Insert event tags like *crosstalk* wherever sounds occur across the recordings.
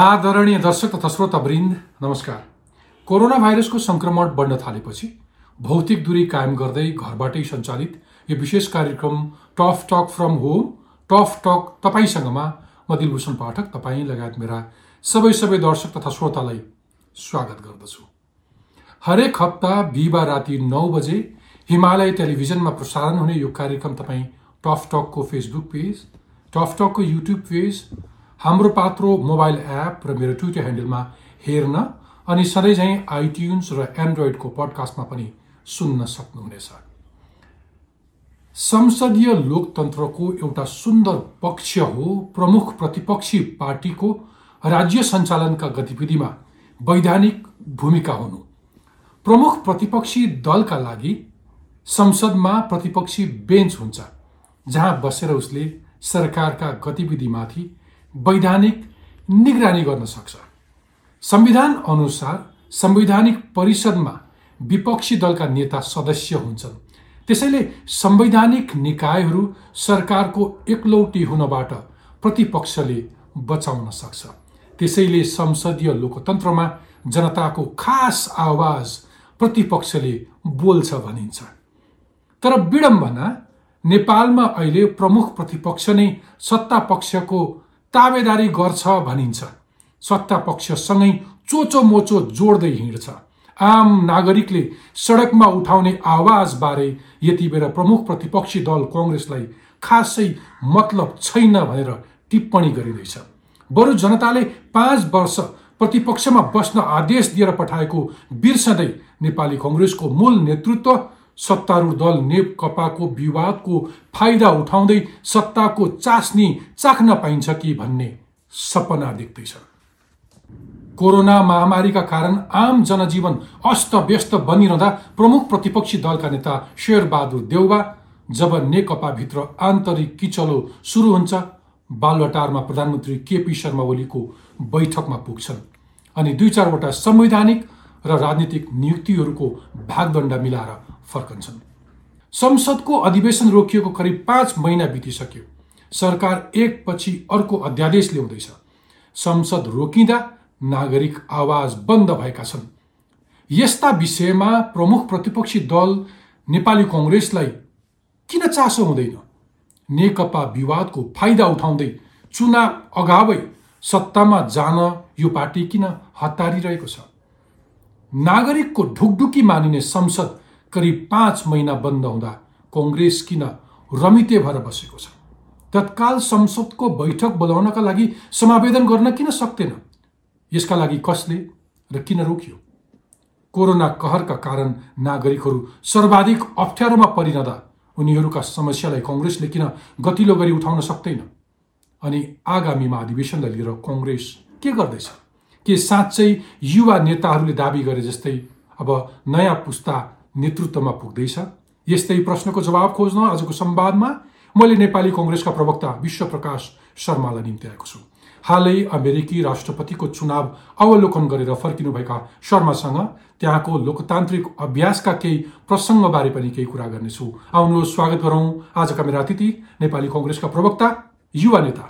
आदरणीय दर्शक तथा श्रोतावृन्द नमस्कार। कोरोना भाइरसको सङ्क्रमण बढ्न थालेपछि भौतिक दूरी कायम गर्दै घरबाटै सञ्चालित यो विशेष कार्यक्रम tough talk from home tough talk तपाईँसँगमा म दिलभूषण पाठक तपाईँ लगायत मेरा सबै सबै दर्शक तथा श्रोतालाई स्वागत गर्दछु। हरेक हप्ता बिहिबार राति नौ बजे हिमालय टेलिभिजनमा प्रसारण हुने यो कार्यक्रम तपाईँ टफ टकको Facebook page tough टकको YouTube page Hamro Patro mobile app र मेरो ट्विटर ह्यान्डलमा हेर्न अनि सधैँझै आइट्युन्स र एन्ड्रोइडको पडकास्टमा पनि सुन्न सक्नुहुनेछ। संसदीय लोकतन्त्रको एउटा सुन्दर पक्ष हो प्रमुख प्रतिपक्षी पार्टीको राज्य सञ्चालनका गतिविधिमा वैधानिक भूमिका हुनु। प्रमुख प्रतिपक्षी दलका लागि संसदमा प्रतिपक्षी बेन्च हुन्छ जहाँ बसेर उसले सरकारका गतिविधिमाथि वैधानिक निगरानी गर्न सक्छ। संविधान अनुसार संवैधानिक परिषदमा विपक्षी दलका नेता सदस्य हुन्छन्। त्यसैले संवैधानिक निकायहरू सरकारको एकलौटी हुनबाट प्रतिपक्षले बचाउन सक्छ। त्यसैले संसदीय लोकतन्त्रमा जनताको खास आवाज प्रतिपक्षले बोल्छ भनिन्छ। तर विडम्बना नेपालमा अहिले प्रमुख प्रतिपक्ष नै सत्ता पक्षको ताबेदारी गर्छ भनिन्छ। सत्ता पक्षसँगै चोचो मोचो जोड्दै हिँड्छ। आम नागरिकले सडकमा उठाउने आवाजबारे यति बेला प्रमुख प्रतिपक्षी दल कङ्ग्रेसलाई खासै मतलब छैन भनेर टिप्पणी गरिँदैछ। बरु जनताले पाँच वर्ष प्रतिपक्षमा बस्न आदेश दिएर पठाएको बिर्सँदै नेपाली कङ्ग्रेसको मूल नेतृत्व सत्तारूढ दल नेकपाको विवादको फाइदा उठाउँदै सत्ताको चास्नी चाख्न पाइन्छ कि भन्ने सपना देख्दैछ कोरोना महामारीका कारण आम जनजीवन अस्त व्यस्त बनिरहँदा प्रमुख प्रतिपक्षी दलका नेता शेरबहादुर देउवा जब नेकपाभित्र आन्तरिक किचलो सुरु हुन्छ बालुवाटारमा प्रधानमन्त्री केपी शर्मा ओलीको बैठकमा पुग्छन् अनि दुई चारवटा संवैधानिक र राजनीतिक नियुक्तिहरूको भागदण्ड मिलाएर फर्कन्छन्। संसदको अधिवेशन रोकिएको करिब पाँच महिना बितिसक्यो। सरकार एकपछि अर्को अध्यादेश ल्याउँदैछ। संसद रोकिँदा नागरिक आवाज बन्द भएका छन्। यस्ता विषयमा प्रमुख प्रतिपक्षी दल नेपाली कङ्ग्रेसलाई किन चासो हुँदैन? नेकपा विवादको फाइदा उठाउँदै चुनाव अगावै सत्तामा जान यो पार्टी किन हतारिरहेको छ? नागरिकको ढुकढुकी मानिने संसद करिब पाँच महिना बन्द हुँदा कङ्ग्रेस किन रमिते भएर बसेको छ? तत्काल संसदको बैठक बोलाउनका लागि समावेदन गर्न किन सक्दैन यसका लागि कसले र किन रोकियो? कोरोना कहरका कारण नागरिकहरू सर्वाधिक अप्ठ्यारोमा परिरहँदा उनीहरूका समस्यालाई कङ्ग्रेसले किन गतिलो गरी उठाउन सक्दैन? अनि आगामी महाधिवेशनलाई लिएर कङ्ग्रेस के गर्दैछ? के साँच्चै युवा नेताहरूले दावी गरे जस्तै अब नयाँ पुस्ता नेतृत्वमा पुग्दैछ। यस्तै प्रश्नको जवाब खोज्न आजको संवादमा मैले नेपाली कङ्ग्रेसका प्रवक्ता विश्वप्रकाश शर्मालाई निम्ति आएको छु। हालै अमेरिकी राष्ट्रपतिको चुनाव अवलोकन गरेर फर्किनुभएका शर्मासँग त्यहाँको लोकतान्त्रिक अभ्यासका केही प्रसङ्गबारे पनि केही कुरा गर्नेछु। आउनुहोस् स्वागत गरौँ आजका मेरा अतिथि नेपाली कङ्ग्रेसका प्रवक्ता युवा नेता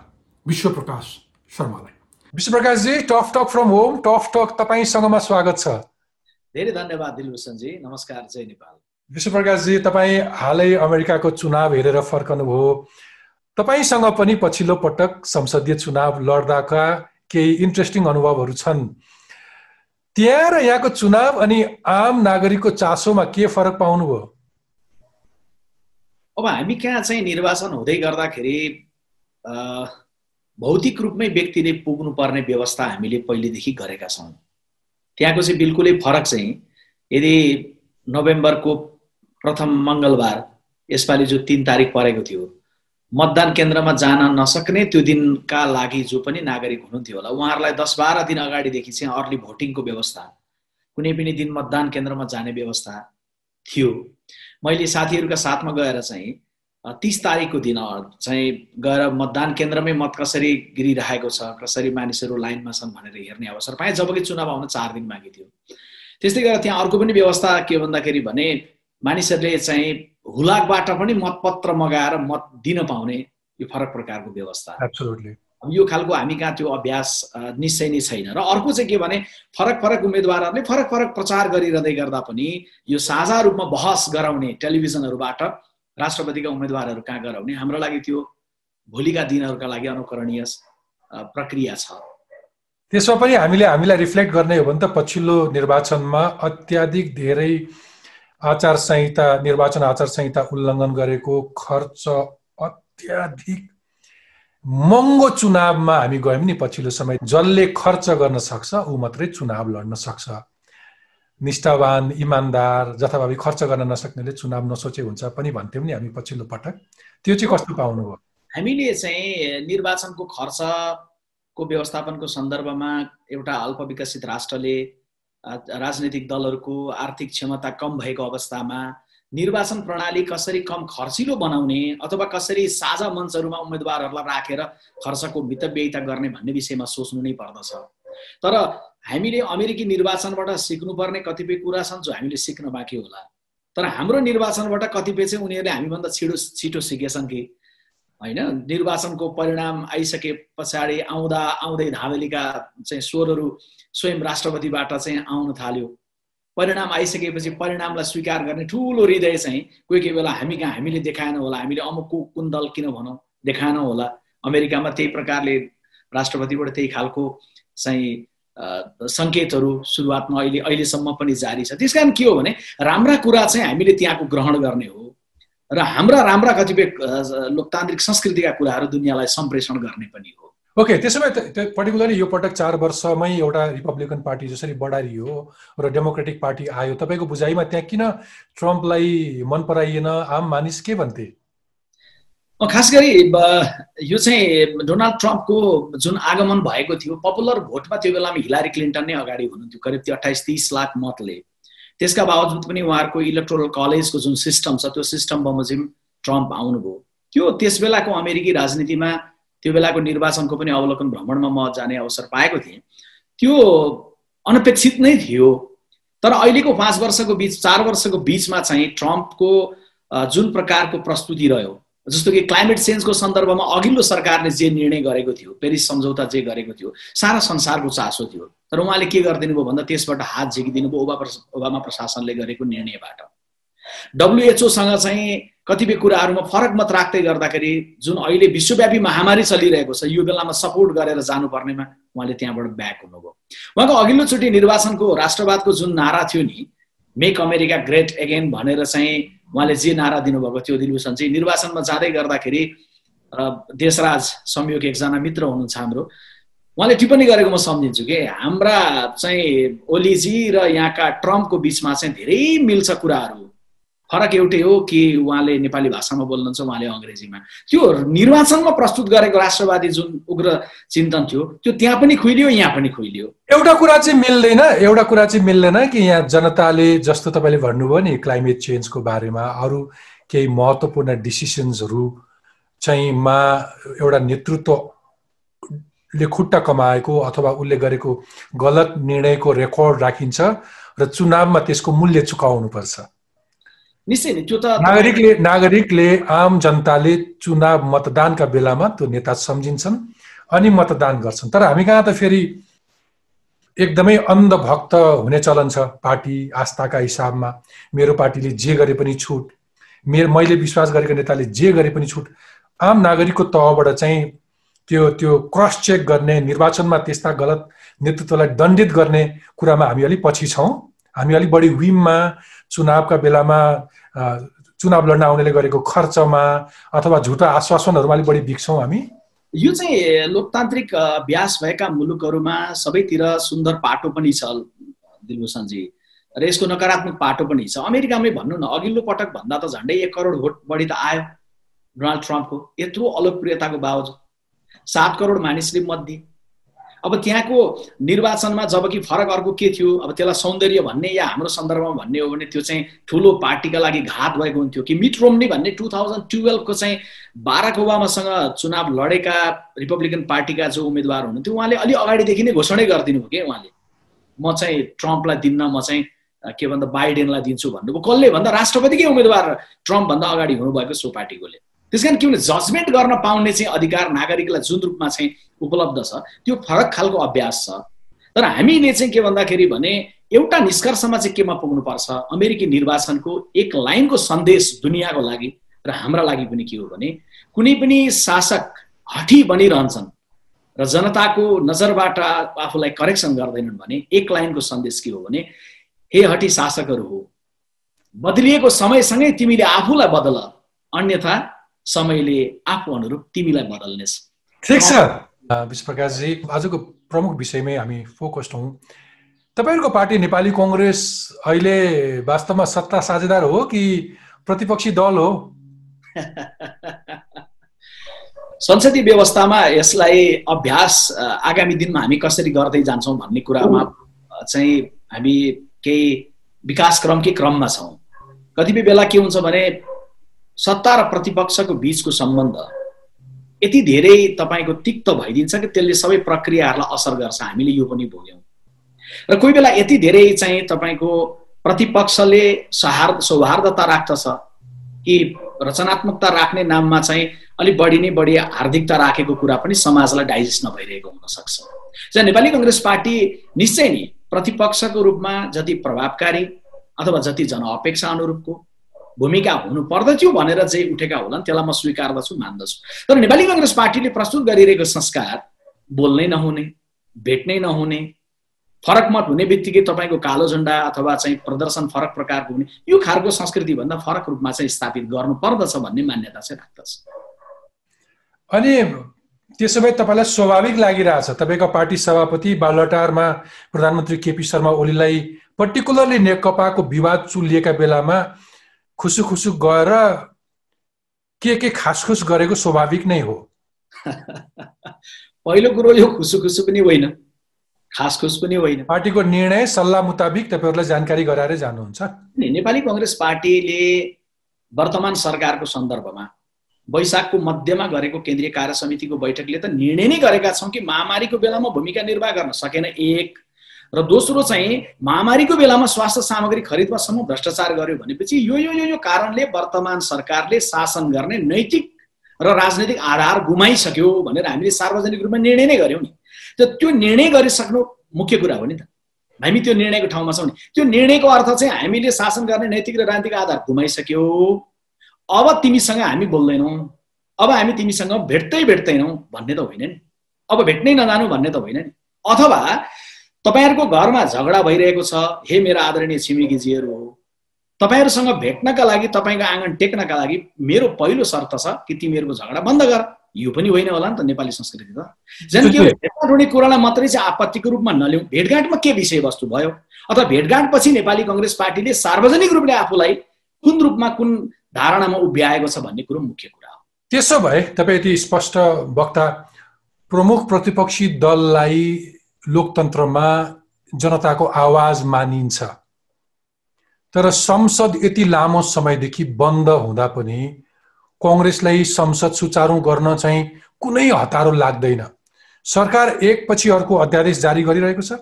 विश्वप्रकाश शर्मालाई। विश्वप्रकाशजी tough talk from home tough talk तपाईँसँगमा स्वागत छ। धेरै धन्यवाद दिलभूषणजी नमस्कार जय नेपाल। विश्वप्रकाशजी तपाईँ हालै अमेरिकाको चुनाव हेरेर फर्कनुभयो। तपाईँसँग पनि पछिल्लो पटक संसदीय चुनाव लड्दाका केही इन्ट्रेस्टिङ अनुभवहरू छन्। त्यहाँ र यहाँको चुनाव अनि आम नागरिकको चासोमा के फरक पाउनुभयो? अब हामी कहाँ चाहिँ निर्वाचन हुँदै गर्दाखेरि भौतिक रूपमै व्यक्तिले पुग्नुपर्ने व्यवस्था हामीले पहिलेदेखि गरेका छौँ। त्यहाँको चाहिँ बिल्कुलै फरक चाहिँ यदि नोभेम्बरको प्रथम मङ्गलबार यसपालि जो तिन तारिक परेको थियो मतदान केन्द्रमा जान नसक्ने त्यो दिनका लागि जो पनि नागरिक हुनुहुन्थ्यो होला उहाँहरूलाई दस बाह्र दिन अगाडिदेखि चाहिँ अर्ली भोटिङको व्यवस्था कुनै पनि दिन मतदान केन्द्रमा जाने व्यवस्था थियो। मैले साथीहरूका साथमा गएर चाहिँ तिस तारिकको दिन चाहिँ गएर मतदान केन्द्रमै मत कसरी गिरिरहेको छ कसरी मानिसहरू लाइनमा छन् भनेर हेर्ने अवसर पाएँ जबकि चुनाव आउन चार दिन बाँकी थियो। त्यस्तै गरेर त्यहाँ अर्को पनि व्यवस्था के भन्दाखेरि भने मानिसहरूले चाहिँ हुलाकबाट पनि मतपत्र मगाएर मत दिन पाउने यो फरक प्रकारको व्यवस्था। अब यो खालको हामी कहाँ त्यो अभ्यास निश्चय नै छैन। र अर्को चाहिँ के भने फरक फरक उम्मेदवारहरूले फरक फरक प्रचार गरिरहँदै गर्दा पनि यो साझा रूपमा बहस गराउने टेलिभिजनहरूबाट राष्ट्रपतिका उम्मेदवारहरू कहाँ गराउने हाम्रो लागि त्यो भोलिका दिनहरूका लागि अनुकरणीय प्रक्रिया छ। त्यसमा पनि हामीले हामीलाई रिफ्लेक्ट गर्ने हो भने त पछिल्लो निर्वाचनमा अत्याधिक धेरै आचार संहिता निर्वाचन आचार संहिता उल्लङ्घन गरेको खर्च अत्याधिक महँगो चुनावमा हामी गयौँ नि पछिल्लो समय। जसले खर्च गर्न सक्छ ऊ मात्रै चुनाव लड्न सक्छ। निष्ठावान इमान्दार जथाभावी खर्च गर्न नसक्नेले चुनाव नसोचे हुन्छ पनि भन्थ्यौँ नि हामी पछिल्लो पटक। त्यो चाहिँ कस्तो पाउनुभयो हामीले चाहिँ निर्वाचनको खर्चको व्यवस्थापनको सन्दर्भमा एउटा अल्प विकसित राष्ट्रले राजनैतिक दलहरूको आर्थिक क्षमता कम भएको अवस्थामा निर्वाचन प्रणाली कसरी कम खर्चिलो बनाउने अथवा कसरी साझा मञ्चहरूमा उम्मेदवारहरूलाई राखेर खर्चको मितव्ययिता गर्ने भन्ने विषयमा सोच्नु नै पर्दछ। तर हामीले अमेरिकी निर्वाचनबाट सिक्नुपर्ने कतिपय कुरा छन् जो हामीले सिक्न बाँकी होला। तर हाम्रो निर्वाचनबाट कतिपय चाहिँ उनीहरूले हामीभन्दा छिटो छिटो सिकेछन् कि? होइन? निर्वाचनको परिणाम आइसके पछाडि आउँदा आउँदै धावेलीका चाहिँ स्वरहरू स्वयं राष्ट्रपतिबाट चाहिँ आउन थाल्यो। परिणाम आइसकेपछि परिणामलाई स्वीकार गर्ने ठुलो हृदय चाहिँ कोही कोही बेला हामी कहाँ हामीले देखाएन होला हामीले अमुकको कुन दल किन भनौँ देखाएन होला। अमेरिकामा त्यही प्रकारले राष्ट्रपतिबाट त्यही खालको चाहिँ सङ्केतहरू सुरुवातमा अहिले अहिलेसम्म पनि जारी छ। त्यस कारण के हो भने राम्रा कुरा चाहिँ हामीले त्यहाँको ग्रहण गर्ने हो र हाम्रा राम्रा कतिपय लोकतान्त्रिक संस्कृतिका कुराहरू दुनियाँलाई सम्प्रेषण गर्ने पनि हो। ओके त्यसो भए पर्टिकुलरली यो पटक चार वर्षमै एउटा रिपब्लिकन पार्टी जसरी बढाइयो र डेमोक्रेटिक पार्टी आयो तपाईँको बुझाइमा त्यहाँ किन ट्रम्पलाई मन पराइएन? आम मानिस के भन्थे? खास गरी यो चाहिँ डोनाल्ड ट्रम्पको जुन आगमन भएको थियो पपुलर भोटमा त्यो बेलामा हिलारी क्लिन्टन नै अगाडि हुनुहुन्थ्यो करिब त्यो अठाइस तिस लाख मतले। त्यसका बावजुद पनि उहाँहरूको इलेक्ट्रोरल कलेजको जुन सिस्टम छ त्यो सिस्टम बमोजिम ट्रम्प आउनुभयो। त्यो त्यस बेलाको अमेरिकी राजनीतिमा त्यो बेलाको निर्वाचनको पनि अवलोकन भ्रमणमा म जाने अवसर पाएको थिएँ। त्यो अनपेक्षित नै थियो। तर अहिलेको पाँच वर्षको बिच चार वर्षको बिचमा चाहिँ ट्रम्पको जुन प्रकारको प्रस्तुति रह्यो जस्तो कि क्लाइमेट चेन्जको सन्दर्भमा अघिल्लो सरकारले जे निर्णय गरेको थियो पेरिस सम्झौता जे गरेको थियो सारा संसारको चासो थियो। तर उहाँले के गरिदिनु भयो भन्दा त्यसबाट हात झिकिदिनु भयो ओबा ओबामा प्रशासनले गरेको निर्णयबाट। डब्लुएचओसँग चाहिँ कतिपय कुराहरूमा फरक मत राख्दै गर्दाखेरि जुन अहिले विश्वव्यापी महामारी चलिरहेको छ यो बेलामा सपोर्ट गरेर जानुपर्नेमा उहाँले त्यहाँबाट ब्याक हुनुभयो। उहाँको अघिल्लोचोटि निर्वाचनको राष्ट्रवादको जुन नारा थियो नि मेक अमेरिका ग्रेट एगेन भनेर चाहिँ उहाँले जे नारा दिनुभएको थियो दिलभूषण चाहिँ निर्वाचनमा जाँदै गर्दाखेरि देशराज संयोग एकजना मित्र हुनुहुन्छ हाम्रो। उहाँले टिप्पणी गरेको म सम्झिन्छु कि। हाम्रा चाहिँ ओलीजी र यहाँका ट्रम्पको बिचमा चाहिँ धेरै मिल्छ कुराहरू। फरक एउटै हो कि उहाँले नेपाली भाषामा बोल्नुहुन्छ उहाँले अङ्ग्रेजीमा। त्यो निर्वाचनमा प्रस्तुत गरेको राष्ट्रवादी जुन उग्र चिन्तन थियो त्यो त्यहाँ पनि खुइलियो यहाँ पनि खुइलियो। एउटा कुरा चाहिँ मिल्दैन एउटा कुरा चाहिँ मिल्दैन कि यहाँ जनताले जस्तो तपाईँले भन्नुभयो नि क्लाइमेट चेन्जको बारेमा अरू केही महत्त्वपूर्ण डिसिसन्सहरू चाहिँ मा एउटा नेतृत्वले खुट्टा कमाएको अथवा उसले गरेको गलत निर्णयको रेकर्ड राखिन्छ र चुनावमा त्यसको मूल्य चुकाउनुपर्छ। निश्चय नै त्यो त नागरिकले नागरिकले आम जनताले चुनाव मतदानका बेलामा त्यो नेता सम्झिन्छन् अनि मतदान गर्छन्। तर हामी कहाँ त फेरि एकदमै अन्धभक्त हुने चलन छ पार्टी आस्थाका हिसाबमा। मेरो पार्टीले जे गरे पनि छुट। मेरो मैले विश्वास गरेको नेताले जे गरे पनि छुट। आम नागरिकको तहबाट चाहिँ त्यो त्यो क्रस चेक गर्ने निर्वाचनमा त्यस्ता गलत नेतृत्वलाई दण्डित गर्ने कुरामा हामी अलिक पछि छौँ। हामी अलिक बढी विममा चुनावका बेलामा चुनाव लड्न आउनेले गरेको खर्चमा अथवा झुटा आश्वासनहरूमा अलिक बढी बिक्छौँ हामी। यो चाहिँ लोकतान्त्रिक अभ्यास भएका मुलुकहरूमा सबैतिर सुन्दर पाटो पनि छ दिलभूषणजी। र यसको नकारात्मक पाटो पनि छ। अमेरिकामै भन्नु न अघिल्लो पटक भन्दा त झन्डै एक करोड भोट बढी त आयो डोनाल्ड ट्रम्पको। यत्रो अलोकप्रियताको बावजुद। सात करोड मानिसले मत दिए। अब त्यहाँको निर्वाचनमा जब कि फरक अर्को के थियो? अब त्यसलाई सौन्दर्य भन्ने या हाम्रो सन्दर्भमा भन्ने हो भने त्यो चाहिँ ठुलो पार्टीका लागि घात भएको हुन्थ्यो कि मिट रोम्नी भन्ने टु थाउजन्ड टुवेल्भको चाहिँ बाराक ओबामासँग चुनाव लडेका रिपब्लिकन पार्टीका जो उम्मेद्वार हुनुहुन्थ्यो उहाँले अलिक अगाडिदेखि नै घोषणै गरिदिनु भयो कि उहाँले? म चाहिँ ट्रम्पलाई दिन्न म चाहिँ के भन्दा बाइडेनलाई दिन्छु भन्नुभयो। कसले भन्दा राष्ट्रपतिकै उम्मेद्वार ट्रम्पभन्दा अगाडि हुनुभएको सो पार्टीकोले। त्यस कारण के भने जजमेन्ट गर्न पाउने चाहिँ अधिकार नागरिकलाई जुन रूपमा चाहिँ उपलब्ध छ त्यो फरक खालको अभ्यास छ। तर हामीले चाहिँ के भन्दाखेरि भने एउटा निष्कर्षमा चाहिँ केमा पुग्नुपर्छ? अमेरिकी निर्वाचनको एक लाइनको सन्देश दुनियाँको लागि र हाम्रा लागि पनि के हो भने कुनै पनि शासक हठी बनिरहन्छन् र जनताको नजरबाट आफूलाई करेक्सन गर्दैनन् भने एक लाइनको सन्देश के हो भने हे हटी शासकहरू हो बदलिएको समयसँगै तिमीले आफूलाई बदल। अन्यथा समयले आफू अनुरूप तिमीलाई बदल्नेछ ठिक छ। विश्वप्रकाशजी आजको प्रमुख विषयमै हामी फोकस्ड हौँ। तपाईँहरूको पार्टी नेपाली कङ्ग्रेस अहिले वास्तवमा सत्ता साझेदार हो कि प्रतिपक्षी दल हो? *laughs* संसदीय व्यवस्थामा यसलाई अभ्यास आगामी दिनमा हामी कसरी गर्दै जान्छौँ भन्ने कुरामा चाहिँ हामी केही विकास क्रमकै क्रममा छौँ। कतिपय बेला के हुन्छ भने सत्ता र प्रतिपक्षको बिचको सम्बन्ध। यति धेरै तपाईँको तिक्त भइदिन्छ कि त्यसले सबै प्रक्रियाहरूलाई असर गर्छ। हामीले यो पनि भोग्यौँ। र कोही बेला यति धेरै चाहिँ तपाईँको प्रतिपक्षले सौहार्द सौहार्दता राख्दछ कि रचनात्मकता राख्ने नाममा चाहिँ अलिक बढी नै बढी हार्दिकता राखेको कुरा पनि समाजलाई डाइजेस्ट नभइरहेको हुनसक्छ जहाँ नेपाली कङ्ग्रेस पार्टी निश्चय नै प्रतिपक्षको रूपमा जति प्रभावकारी अथवा जति जनअपेक्षा अनुरूपको भूमिका हुनु पर्दथ्यो भनेर चाहिँ उठेका होलान् त्यसलाई म स्वीकार्दछु मान्दछु। तर नेपाली कङ्ग्रेस पार्टीले प्रस्तुत गरिरहेको संस्कार बोल्नै नहुने भेट्नै नहुने फरक मत हुने बित्तिकै तपाईँको कालो झन्डा अथवा चाहिँ प्रदर्शन फरक प्रकारको हुने यो खालको संस्कृतिभन्दा फरक रूपमा चाहिँ स्थापित गर्नु पर्दछ भन्ने मान्यता चाहिँ राख्दछ। अनि त्यसो भए तपाईँलाई स्वाभाविक लागिरहेछ तपाईँको पार्टी सभापति बालटारमा प्रधानमन्त्री केपी शर्मा ओलीलाई पर्टिकुलरली नेकपाको विवाद चुलिएका बेलामा खुसु खुसु गएर के के खासखुस गरेको स्वाभाविक नै हो। *laughs* पहिलो कुरो यो खुसु खुसु पनि होइन खास खुस पनि होइन। पार्टीको निर्णय सल्लाह मुताबिक तपाईँहरूलाई जानकारी गराएर जानुहुन्छ। नेपाली कङ्ग्रेस पार्टीले वर्तमान सरकारको सन्दर्भमा वैशाखको मध्यमा गरेको केन्द्रीय कार्य समितिको बैठकले त निर्णय नै गरेका छौँ कि महामारीको बेलामा भूमिका निर्वाह गर्न सकेन एक र दोस्रो चाहिँ महामारीको बेलामा स्वास्थ्य सामग्री खरिदमा सम्म भ्रष्टाचार गर्यो भनेपछि यो यो यो यो कारणले वर्तमान सरकारले शासन गर्ने नैतिक र राजनैतिक आधार गुमाइसक्यो भनेर हामीले सार्वजनिक रूपमा निर्णय नै गऱ्यौँ नि। त त्यो निर्णय गरिसक्नु मुख्य कुरा हो नि त। हामी त्यो निर्णयको ठाउँमा छौँ नि। त्यो निर्णयको अर्थ चाहिँ हामीले शासन गर्ने नैतिक र राजनीतिक आधार गुमाइसक्यो। अब तिमीसँग हामी बोल्दैनौँ। अब हामी तिमीसँग भेट्दै भेट्दैनौँ भन्ने त होइन नि। अब भेट्नै नजानु भन्ने त होइन नि। अथवा तपाईँहरूको घरमा झगडा भइरहेको छ हे मेरो आदरणीय छिमेकीजीहरू हो तपाईँहरूसँग भेट्नका लागि तपाईँको आँगन टेक्नका लागि मेरो पहिलो शर्त छ कि तिमीहरूको झगडा बन्द गर। यो पनि होइन होला नि त नेपाली संस्कृति त। झन् के भेटघाट हुने कुरालाई मात्रै चाहिँ आपत्तिको रूपमा नल्याउँ। भेटघाटमा के विषयवस्तु भयो? अथवा भेटघाटपछि नेपाली कङ्ग्रेस पार्टीले सार्वजनिक रूपले आफूलाई कुन रूपमा कुन धारणामा उभ्याएको छ भन्ने कुरो मुख्य कुरा हो। त्यसो भए तपाईँ यति स्पष्ट वक्ता प्रमुख प्रतिपक्षी दललाई लोकतन्त्रमा जनताको आवाज मानिन्छ। तर संसद यति लामो समयदेखि बन्द हुँदा पनि कङ्ग्रेसलाई संसद सुचारू गर्न चाहिँ कुनै हतारो लाग्दैन। सरकार एकपछि अर्को अध्यादेश जारी गरिरहेको छ।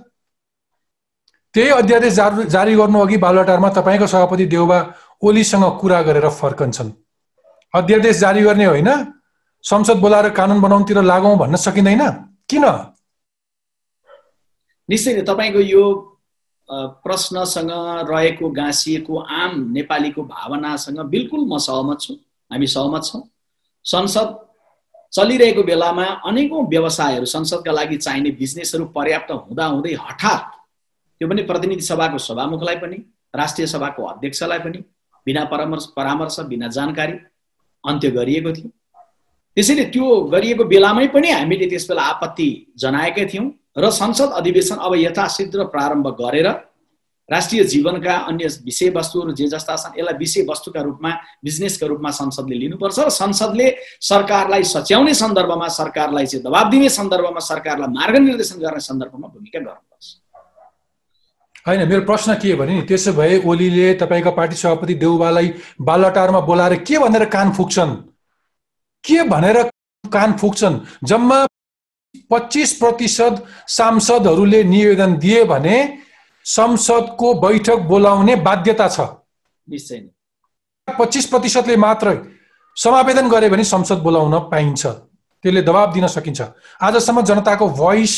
त्यही अध्यादेश जारी गर्नु अघि बालुवाटारमा तपाईँको सभापति देउबा ओलीसँग कुरा गरेर फर्कन्छन्। अध्यादेश जारी गर्ने होइन? संसद बोलाएर कानुन बनाउनुतिर लागौँ भन्न सकिँदैन? किन? निश्चय नै तपाईँको यो प्रश्नसँग रहेको गाँसिएको आम नेपालीको भावनासँग बिल्कुल म सहमत छु। हामी सहमत छौँ। संसद चलिरहेको बेलामा अनेकौँ व्यवसायहरू संसदका लागि चाहिने बिजनेसहरू पर्याप्त हुँदाहुँदै हठात त्यो पनि प्रतिनिधि सभाको सभामुखलाई पनि राष्ट्रिय सभाको अध्यक्षलाई पनि बिना परामर्श परामर्श बिना जानकारी अन्त्य गरिएको थियो। त्यसैले त्यो गरिएको बेलामै पनि हामीले त्यस बेला आपत्ति जनाएकै थियौँ र संसद अधिवेशन अब यथाशीघ्र प्रारम्भ गरेर राष्ट्रिय जीवनका अन्य विषयवस्तुहरू जे जस्ता छन् यसलाई विषयवस्तुका रूपमा बिजनेसका रूपमा संसदले लिनुपर्छ र संसदले सरकारलाई सच्याउने सन्दर्भमा सरकारलाई चाहिँ दबाब दिने सन्दर्भमा सरकारलाई मार्गनिर्देशन गर्ने सन्दर्भमा भूमिका गर्नुपर्छ। होइन मेरो प्रश्न के भने नि त्यसो भए ओलीले तपाईँको पार्टी सभापति देउबालाई बालटारमा बोलाएर के भनेर कान फुक्छन्? के भनेर कान फुक्छन्? जम्मा पच्चिस प्रतिशत सांसदहरूले निवेदन दिए भने संसदको बैठक बोलाउने बाध्यता छ। निश्चय पच्चिस प्रतिशतले मात्रै समावेदन गरे भने संसद बोलाउन पाइन्छ। त्यसले दबाब दिन सकिन्छ। आजसम्म जनताको भोइस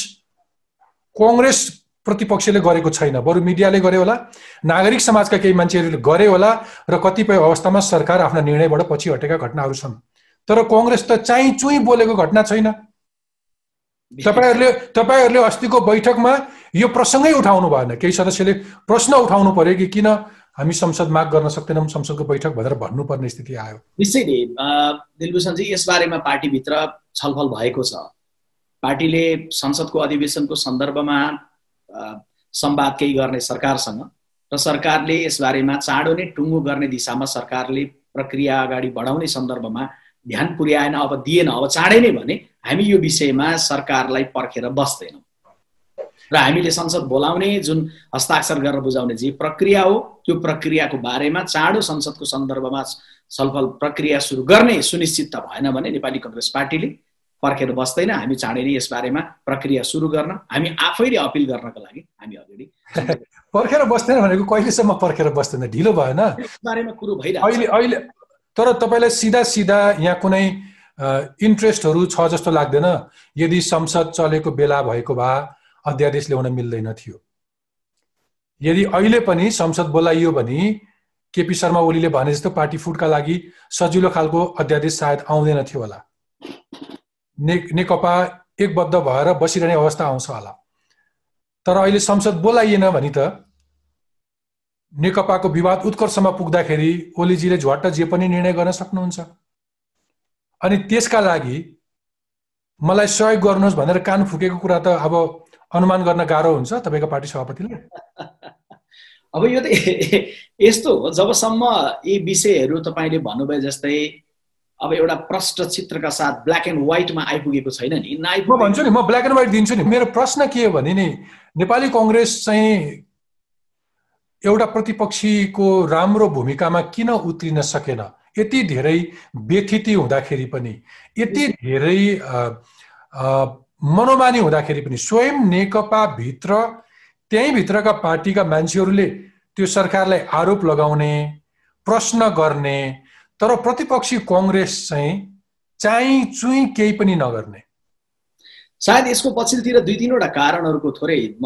कङ्ग्रेस प्रतिपक्षले गरेको छैन। बरु मिडियाले गरे होला नागरिक समाजका केही मान्छेहरूले गरे होला र कतिपय अवस्थामा सरकार आफ्ना निर्णयबाट पछि हटेका घटनाहरू छन्। तर कङ्ग्रेस त चाहिँ चुई बोलेको घटना छैन। तपाईँहरूले तपाईँहरूले अस्तिको बैठकमा यो प्रसङ्गै उठाउनु भएन। केही सदस्यले प्रश्न उठाउनु पर्यो कि किन हामी संसद माग गर्न सक्दैनौँ संसदको बैठक भनेर भन्नुपर्ने स्थिति आयो। निश्चय नै। दिलभूषणजी यसबारेमा पार्टीभित्र छलफल भएको छ। पार्टीले संसदको अधिवेशनको सन्दर्भमा संवाद केही गर्ने सरकारसँग र सरकारले यसबारेमा चाँडो नै टुङ्गो गर्ने दिशामा सरकारले प्रक्रिया अगाडि बढाउने सन्दर्भमा ध्यान पुर्याएन अब दिएन अब चाँडै नै भने हामी यो विषयमा सरकारलाई पर्खेर बस्दैनौँ। र हामीले संसद बोलाउने जुन हस्ताक्षर गरेर बुझाउने जे प्रक्रिया हो त्यो प्रक्रियाको बारेमा चाँडो संसदको सन्दर्भमा छलफल प्रक्रिया सुरु गर्ने सुनिश्चितता भएन भने नेपाली कङ्ग्रेस पार्टीले पर्खेर बस्दैन। हामी चाँडै नै यसबारेमा प्रक्रिया सुरु गर्न हामी आफैले अपिल गर्नको लागि हामी अगाडि *laughs* पर्खेर बस्दैन भनेको कहिलेसम्म पर्खेर बस्दैन? ढिलो भएन। बारेमा कुरो भइरहेको अहिले अहिले तर तपाईँलाई सिधा सिधा यहाँ कुनै इन्ट्रेस्टहरू छ जस्तो लाग्दैन। यदि संसद चलेको बेला भएको भए अध्यादेश ल्याउन मिल्दैन थियो। यदि अहिले पनि संसद बोलाइयो भने केपी शर्मा ओलीले भने जस्तो पार्टी फुटका लागि सजिलो खालको अध्यादेश सायद आउँदैन थियो होला। ने नेकपा एकबद्ध भएर बसिरहने अवस्था आउँछ होला। तर अहिले संसद बोलाइएन भने त नेकपाको विवाद उत्कर्षमा पुग्दाखेरि ओलीजीले झट्ट जे पनि निर्णय गर्न सक्नुहुन्छ। अनि त्यसका लागि मलाई सहयोग गर्नुहोस् भनेर कान फुकेको कुरा त अब अनुमान गर्न गाह्रो हुन्छ तपाईँको पार्टी सभापतिले। *laughs* अब यो त *laughs* यस्तो हो जबसम्म यी विषयहरू तपाईँले भन्नुभयो जस्तै अब एउटा प्रष्ट चित्रका साथ ब्ल्याक एन्ड व्हाइटमा आइपुगेको छैन नि म भन्छु नि म ब्ल्याक एन्ड व्हाइट दिन्छु नि। मेरो प्रश्न के हो भने नि नेपाली कङ्ग्रेस चाहिँ एउटा प्रतिपक्षीको राम्रो भूमिकामा किन उत्रिन सकेन? यति धेरै व्यथिति हुँदाखेरि पनि यति धेरै मनोमानी हुँदाखेरि पनि स्वयं नेकपा भित्र त्यहीँ भित्रका पार्टीका मान्छेहरूले त्यो सरकारलाई आरोप लगाउने प्रश्न गर्ने तर प्रतिपक्षी कङ्ग्रेस चाहिँ चाहिँ चुई केही पनि नगर्ने। सायद यसको पछिल्लोतिर दुई तिनवटा कारणहरूको थोरै म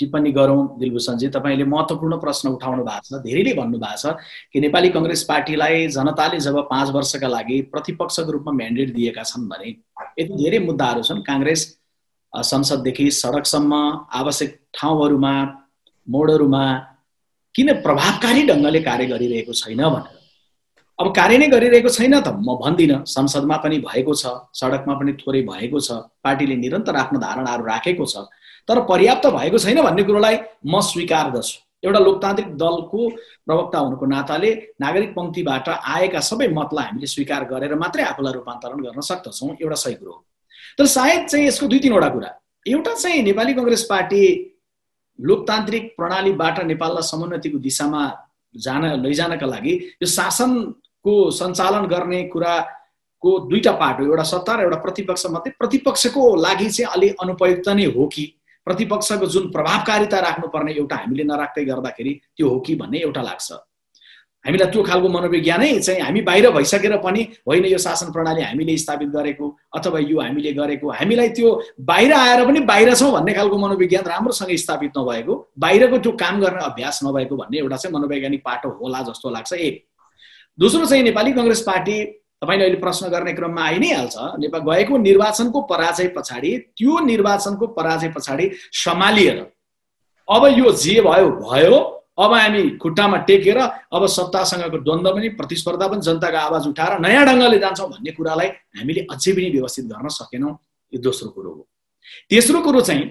टिप्पणी गरौँ दिलभूषणजी तपाईँले महत्त्वपूर्ण प्रश्न उठाउनु भएको छ धेरैले भन्नुभएको छ कि नेपाली कङ्ग्रेस पार्टीलाई जनताले जब पाँच वर्षका लागि प्रतिपक्षको रूपमा म्यान्डेट दिएका छन् भने यति धेरै मुद्दाहरू छन्। काङ्ग्रेस संसददेखि सडकसम्म आवश्यक ठाउँहरूमा मोडहरूमा किन प्रभावकारी ढङ्गले कार्य गरिरहेको छैन भनेर। अब कार्य नै गरिरहेको छैन त। म भन्दिनँ संसदमा पनि भएको छ सडकमा पनि थोरै भएको छ पार्टीले निरन्तर आफ्नो धारणाहरू राखेको छ। तर पर्याप्त भएको छैन भन्ने कुरोलाई म स्वीकार गर्छु। एउटा लोकतान्त्रिक दलको प्रवक्ता हुनुको नाताले नागरिक पङ्क्तिबाट आएका सबै मतलाई हामीले स्वीकार गरेर मात्रै आफूलाई रूपान्तरण गर्न सक्दछौँ एउटा सही कुरो हो। तर सायद चाहिँ यसको दुई तिनवटा कुरा। एउटा चाहिँ नेपाली कङ्ग्रेस पार्टी लोकतान्त्रिक प्रणालीबाट नेपाललाई समुन्नतिको दिशामा जान लैजानका लागि यो शासनको सञ्चालन गर्ने कुराको दुईटा पाटो एउटा सत्ता र एउटा प्रतिपक्ष मात्रै प्रतिपक्षको लागि चाहिँ अलिक अनुपयुक्त नै हो कि? प्रतिपक्षको जुन प्रभावकारिता राख्नुपर्ने एउटा हामीले नराख्दै गर्दाखेरि त्यो हो कि भन्ने एउटा लाग्छ। हामीलाई त्यो खालको मनोविज्ञानै चाहिँ हामी बाहिर भइसकेर पनि होइन यो शासन प्रणाली हामीले स्थापित गरेको अथवा यो हामीले गरेको। हामीलाई त्यो बाहिर आएर पनि बाहिर छौँ भन्ने खालको मनोविज्ञान राम्रोसँग स्थापित नभएको बाहिरको त्यो काम गर्ने अभ्यास नभएको भन्ने एउटा चाहिँ मनोवैज्ञानिक पाटो होला जस्तो लाग्छ। एक दोस्रो चाहिँ नेपाली कङ्ग्रेस पार्टी तपाईँले अहिले प्रश्न गर्ने क्रममा आइ नै हाल्छ नेपाल गएको निर्वाचनको पराजय पछाडि त्यो निर्वाचनको पराजय पछाडि सम्हालिएर अब यो जे भयो भयो। अब हामी खुट्टामा टेकेर अब सत्तासँगको द्वन्द्व पनि प्रतिस्पर्धा पनि जनताको आवाज उठाएर नयाँ ढङ्गले जान्छौँ भन्ने कुरालाई हामीले अझै पनि व्यवस्थित गर्न सकेनौँ। यो दोस्रो कुरो हो। तेस्रो कुरो चाहिँ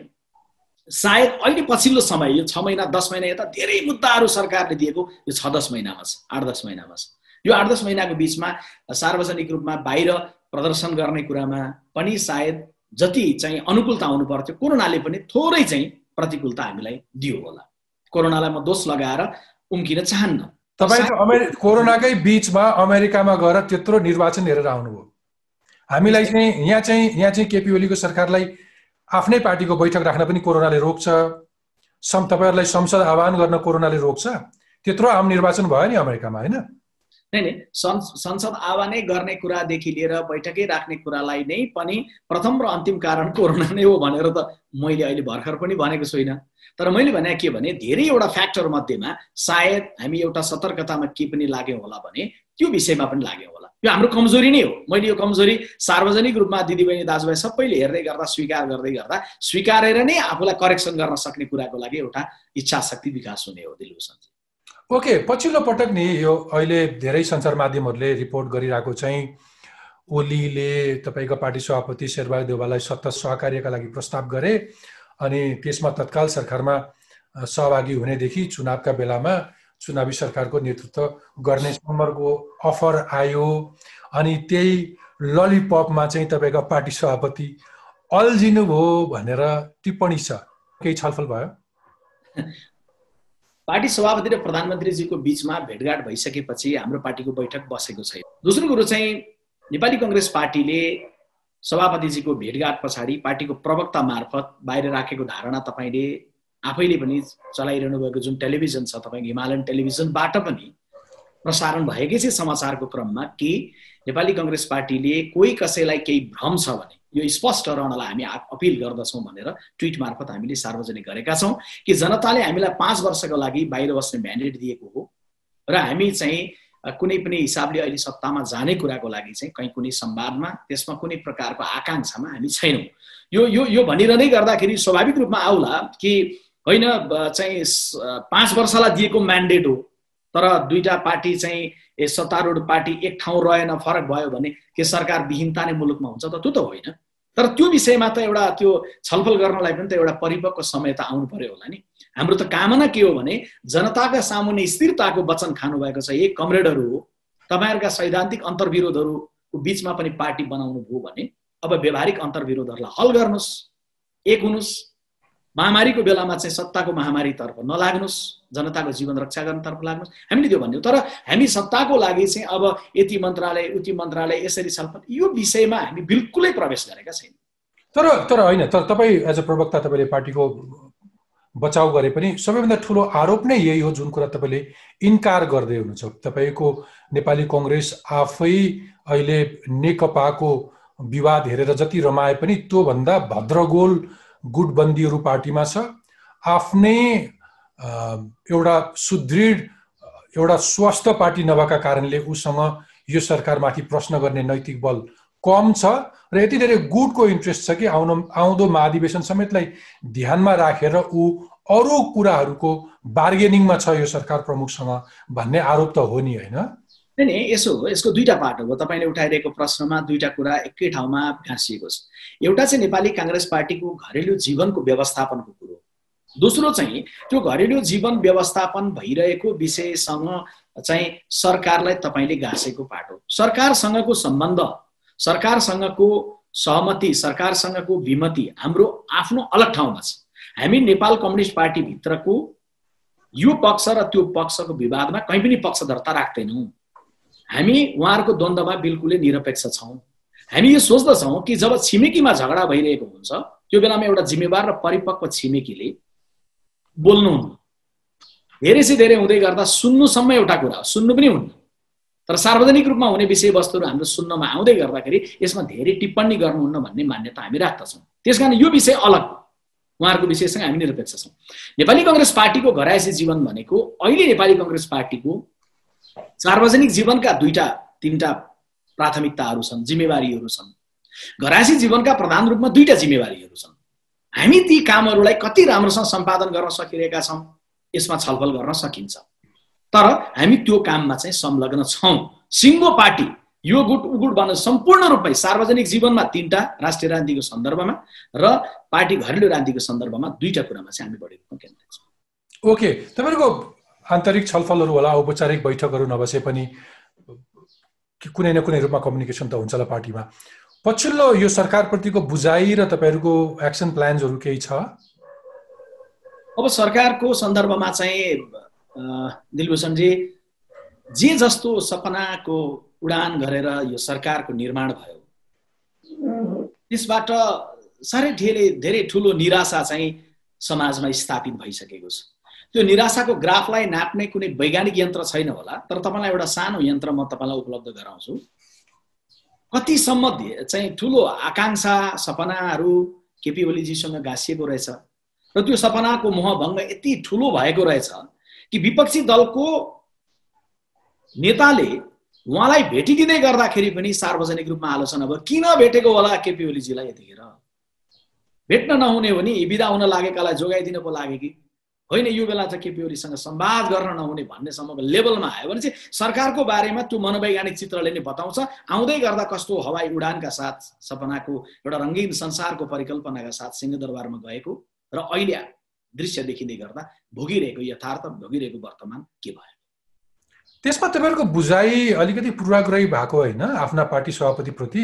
सायद अहिले पछिल्लो समय यो छ महिना दस महिना यता धेरै मुद्दाहरू सरकारले दिएको यो छ दस महिनामा छ आठ दस महिनामा छ। यो आठ दस महिनाको बिचमा सार्वजनिक रूपमा बाहिर प्रदर्शन गर्ने कुरामा पनि सायद जति चाहिँ अनुकूलता आउनु पर्थ्यो कोरोनाले पनि थोरै चाहिँ प्रतिकूलता हामीलाई दियो होला। कोरोनालाई म दोष लगाएर उम्किन चाहन्न। तपाईँको अमेरि कोरोनाकै बिचमा अमेरिकामा गएर त्यत्रो निर्वाचन हेरेर आउनुभयो। हामीलाई चाहिँ यहाँ चाहिँ यहाँ चाहिँ केपी ओलीको सरकारलाई आफ्नै पार्टीको बैठक राख्न पनि कोरोनाले रोक्छ। सम तपाईँहरूलाई संसद आह्वान गर्न कोरोनाले रोक्छ। त्यत्रो आम निर्वाचन भयो नि अमेरिकामा होइन? नै नै संसद आह्वानै गर्ने कुरादेखि लिएर बैठकै राख्ने कुरालाई नै पनि प्रथम र अन्तिम कारण कोरोना नै हो भनेर त मैले अहिले भर्खर पनि भनेको छुइनँ। तर मैले भने के भने धेरैवटा फ्याक्टर मध्येमा सायद हामी एउटा सतर्कतामा के पनि लाग्यौँ होला भने त्यो विषयमा पनि लाग्यौँ होला। यो हाम्रो कमजोरी नै हो। मैले यो कमजोरी सार्वजनिक रूपमा दिदीबहिनी दाजुभाइ सबैले हेर्दै गर्दा स्वीकार गर्दै गर्दा स्वीकारेर नै आफूलाई करेक्सन गर्न सक्ने कुराको लागि एउटा इच्छा शक्ति विकास हुने हो दिलभूषणजी। ओके पछिल्लो पटक नि यो अहिले धेरै सञ्चार माध्यमहरूले रिपोर्ट गरिरहेको चाहिँ ओलीले तपाईँको पार्टी सभापति शेरबहादुर देवाललाई सत्ता सहकार्यका लागि प्रस्ताव गरे अनि त्यसमा तत्काल सरकारमा सहभागी हुनेदेखि चुनावका बेलामा चुनावी सरकारको नेतृत्व गर्ने नम्बरको अफर आयो। अनि त्यही ललिपपमा चाहिँ तपाईँको पार्टी सभापति अल्झिनु भयो भनेर टिप्पणी छ। केही छलफल भयो? *laughs* पार्टी सभापति र प्रधानमन्त्रीजीको बिचमा भेटघाट भइसकेपछि हाम्रो पार्टीको बैठक बसेको छैन। दोस्रो कुरो चाहिँ नेपाली कङ्ग्रेस पार्टीले सभापतिजीको भेटघाट पछाडि पार्टीको प्रवक्ता मार्फत बाहिर राखेको धारणा तपाईँले आफैले पनि चलाइरहनु भएको जुन टेलिभिजन छ तपाईँको हिमालयन टेलिभिजनबाट पनि प्रसारण भएकै चाहिँ समाचारको क्रममा कि नेपाली कङ्ग्रेस पार्टीले कोही कसैलाई केही भ्रम छ भने यो स्पष्ट रहनलाई हामी अपिल गर्दछौँ भनेर ट्विट मार्फत हामीले सार्वजनिक गरेका छौँ कि जनताले हामीलाई पाँच वर्षको लागि बाहिर बस्ने म्यान्डेट दिएको हो र हामी चाहिँ कुनै पनि हिसाबले अहिले सत्तामा जाने कुराको लागि चाहिँ कहीँ कुनै संवादमा त्यसमा कुनै प्रकारको आकाङ्क्षामा हामी छैनौँ। यो यो यो भनिरहँदै गर्दाखेरि स्वाभाविक रूपमा आउला कि होइन चाहिँ पाँच वर्षलाई दिएको म्यान्डेट हो तर दुईवटा पार्टी चाहिँ ए सत्तारूढ पार्टी एक ठाउँ रहेन फरक भयो भने के सरकार विहीनता नै मुलुकमा हुन्छ त? त्यो त होइन। तर त्यो विषयमा त एउटा त्यो छलफल गर्नलाई पनि त एउटा परिपक्व समय त आउनु पर्यो होला नि। हाम्रो त कामना के हो भने जनताका सामुन्ने स्थिरताको वचन खानुभएको छ। एक कमरेडहरू हो तपाईँहरूका सैद्धान्तिक अन्तर्विरोधहरूको बिचमा पनि पार्टी बनाउनु भयो भने अब व्यवहारिक अन्तर्विरोधहरूलाई हल गर्नुहोस्। एक हुनुहोस्। महामारीको बेलामा चाहिँ सत्ताको महामारीतर्फ नलाग्नुहोस् जनताको जीवन रक्षा गर्नतर्फ लाग्नुहोस्। हामीले त्यो भन्यौँ। तर हामी सत्ताको लागि चाहिँ अब यति मन्त्रालय उति मन्त्रालय यसरी छलफल यो विषयमा हामी बिल्कुलै प्रवेश गरेका छैनौँ। तर तर होइन तर तपाईँ एज अ प्रवक्ता तपाईँले पार्टीको बचाउ गरे पनि सबैभन्दा ठुलो आरोप नै यही हो जुन कुरा तपाईँले इन्कार गर्दै हुनुहुन्छ। तपाईँको नेपाली कङ्ग्रेस आफै अहिले नेकपाको विवाद हेरेर जति रमाए पनि त्योभन्दा भद्रगोल गुटबन्दीहरू पार्टीमा छ। आफ्नै एउटा सुदृढ एउटा स्वस्थ पार्टी नभएका कारणले उसँग यो सरकारमाथि प्रश्न गर्ने नैतिक बल कम छ र यति धेरै गुटको इन्ट्रेस्ट छ कि आउनु आउँदो महाधिवेशन समेतलाई ध्यानमा राखेर ऊ अरू कुराहरूको बार्गेनिङमा छ यो सरकार प्रमुखसँग भन्ने आरोप त हो नि होइन? नि यसो हो यसको दुईवटा पाटो हो। तपाईँले उठाइरहेको प्रश्नमा दुईवटा कुरा एकै ठाउँमा गाँसिएको छ। एउटा चाहिँ नेपाली काङ्ग्रेस पार्टीको घरेलु जीवनको व्यवस्थापनको कुरो दोस्रो चाहिँ त्यो घरेलु जीवन व्यवस्थापन भइरहेको विषयसँग चाहिँ सरकारलाई तपाईँले गाँसेको पाटो सरकारसँगको सम्बन्ध सरकारसँगको सहमति सरकारसँगको विमति हाम्रो आफ्नो अलग ठाउँमा छ। हामी नेपाल कम्युनिस्ट पार्टीभित्रको यो पक्ष र त्यो पक्षको विवादमा कहीँ पनि पक्षधरता राख्दैनौँ। हामी उहाँहरूको द्वन्द्वमा बिल्कुलै निरपेक्ष छौँ। हामी यो सोच्दछौँ कि जब छिमेकीमा झगडा भइरहेको हुन्छ त्यो बेलामा एउटा जिम्मेवार र परिपक्व छिमेकीले बोल्नुहुन्न धेरै से धेरै हुँदै गर्दा सुन्नुसम्म एउटा कुरा हो सुन्नु पनि हुन्न। तर सार्वजनिक रूपमा हुने विषयवस्तुहरू हाम्रो सुन्नमा आउँदै गर्दाखेरि यसमा धेरै टिप्पणी गर्नुहुन्न भन्ने मान्यता हामी राख्दछौँ। त्यस कारण यो विषय अलग उहाँहरूको विषयसँग हामी निरपेक्ष छौँ। नेपाली कङ्ग्रेस पार्टीको घरायसी जीवन भनेको अहिले नेपाली कङ्ग्रेस पार्टीको सार्वजनिक जीवनका दुईटा तिनवटा प्राथमिकताहरू छन् जिम्मेवारीहरू छन्। घरासी जीवनका प्रधान रूपमा दुईटा जिम्मेवारीहरू छन्। हामी ती कामहरूलाई कति राम्रोसँग सम्पादन गर्न सकिरहेका छौँ यसमा छलफल गर्न सकिन्छ। तर हामी त्यो काममा चाहिँ संलग्न छौँ। सिङ्गो पार्टी यो गुट उगुट बन्न सम्पूर्ण रूपमै सार्वजनिक जीवनमा तिनवटा राष्ट्रिय राजनीतिको सन्दर्भमा र पार्टी घरेलु राजनीतिको सन्दर्भमा दुईवटा कुरामा चाहिँ हामी बढी रूपमा ओके तपाईँको आन्तरिक छलफलहरू होला औपचारिक बैठकहरू नबसे पनि कुनै न कुनै रूपमा कम्युनिकेसन त हुन्छ होला पार्टीमा। पछिल्लो यो सरकारप्रतिको बुझाइ र तपाईँहरूको एक्सन प्लान्सहरू केही छ? अब सरकारको सन्दर्भमा चाहिँ दिलभूषणजी जे जस्तो सपनाको उडान गरेर यो सरकारको निर्माण भयो त्यसबाट साह्रै धेरै धेरै ठुलो निराशा चाहिँ समाजमा स्थापित भइसकेको छ। त्यो निराशाको ग्राफलाई नाप्ने कुनै वैज्ञानिक यन्त्र छैन होला तर तपाईँलाई एउटा सानो यन्त्र म तपाईँलाई उपलब्ध गराउँछु। कतिसम्म चाहिँ ठुलो आकाङ्क्षा सपनाहरू केपी ओलीजीसँग गाँसिएको रहेछ र त्यो सपनाको मोहभङ्ग यति ठुलो भएको रहेछ कि विपक्षी दलको नेताले उहाँलाई भेटिदिँदै गर्दाखेरि पनि सार्वजनिक रूपमा आलोचना भयो। किन भेटेको होला केपी ओलीजीलाई यतिखेर? भेट्न नहुने हो नि बिदा हुन लागेकालाई जोगाइदिन पो लागे कि? होइन यो बेला चाहिँ केपी ओलीसँग संवाद गर्न नहुने भन्नेसम्मको लेभलमा आयो भने चाहिँ सरकारको बारेमा त्यो मनोवैज्ञानिक चित्रले नै बताउँछ। आउँदै गर्दा कस्तो हवाई उडानका साथ सपनाको एउटा रङ्गीन संसारको परिकल्पनाका साथ सिंहदरबारमा गएको र अहिले दृश्य देखिँदै गर्दा भोगिरहेको यथार्थ भोगिरहेको वर्तमान के भयो? त्यसमा तपाईँहरूको बुझाइ अलिकति पूर्वाग्रही भएको होइन आफ्ना पार्टी सभापतिप्रति?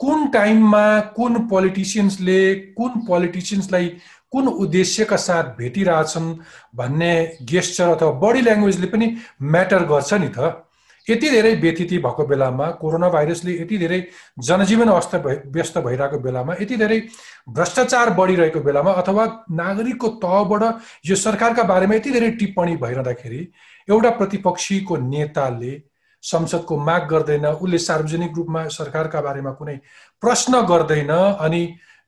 कुन टाइममा कुन पोलिटिसियन्सले कुन पोलिटिसियन्सलाई कुन उद्देश्यका साथ भेटिरहेछन् भन्ने गेस्चर अथवा बडी ल्याङ्ग्वेजले पनि म्याटर गर्छ नि त। यति धेरै व्यतिथि भएको बेलामा कोरोना भाइरसले यति धेरै जनजीवन अवस्था व्यस्त भइरहेको बेलामा यति धेरै भ्रष्टाचार बढिरहेको बेलामा अथवा नागरिकको तहबाट यो सरकारका बारेमा यति धेरै टिप्पणी भइरहँदाखेरि एउटा प्रतिपक्षीको नेताले संसदको माग गर्दैन उसले सार्वजनिक रूपमा सरकारका बारेमा कुनै प्रश्न गर्दैन अनि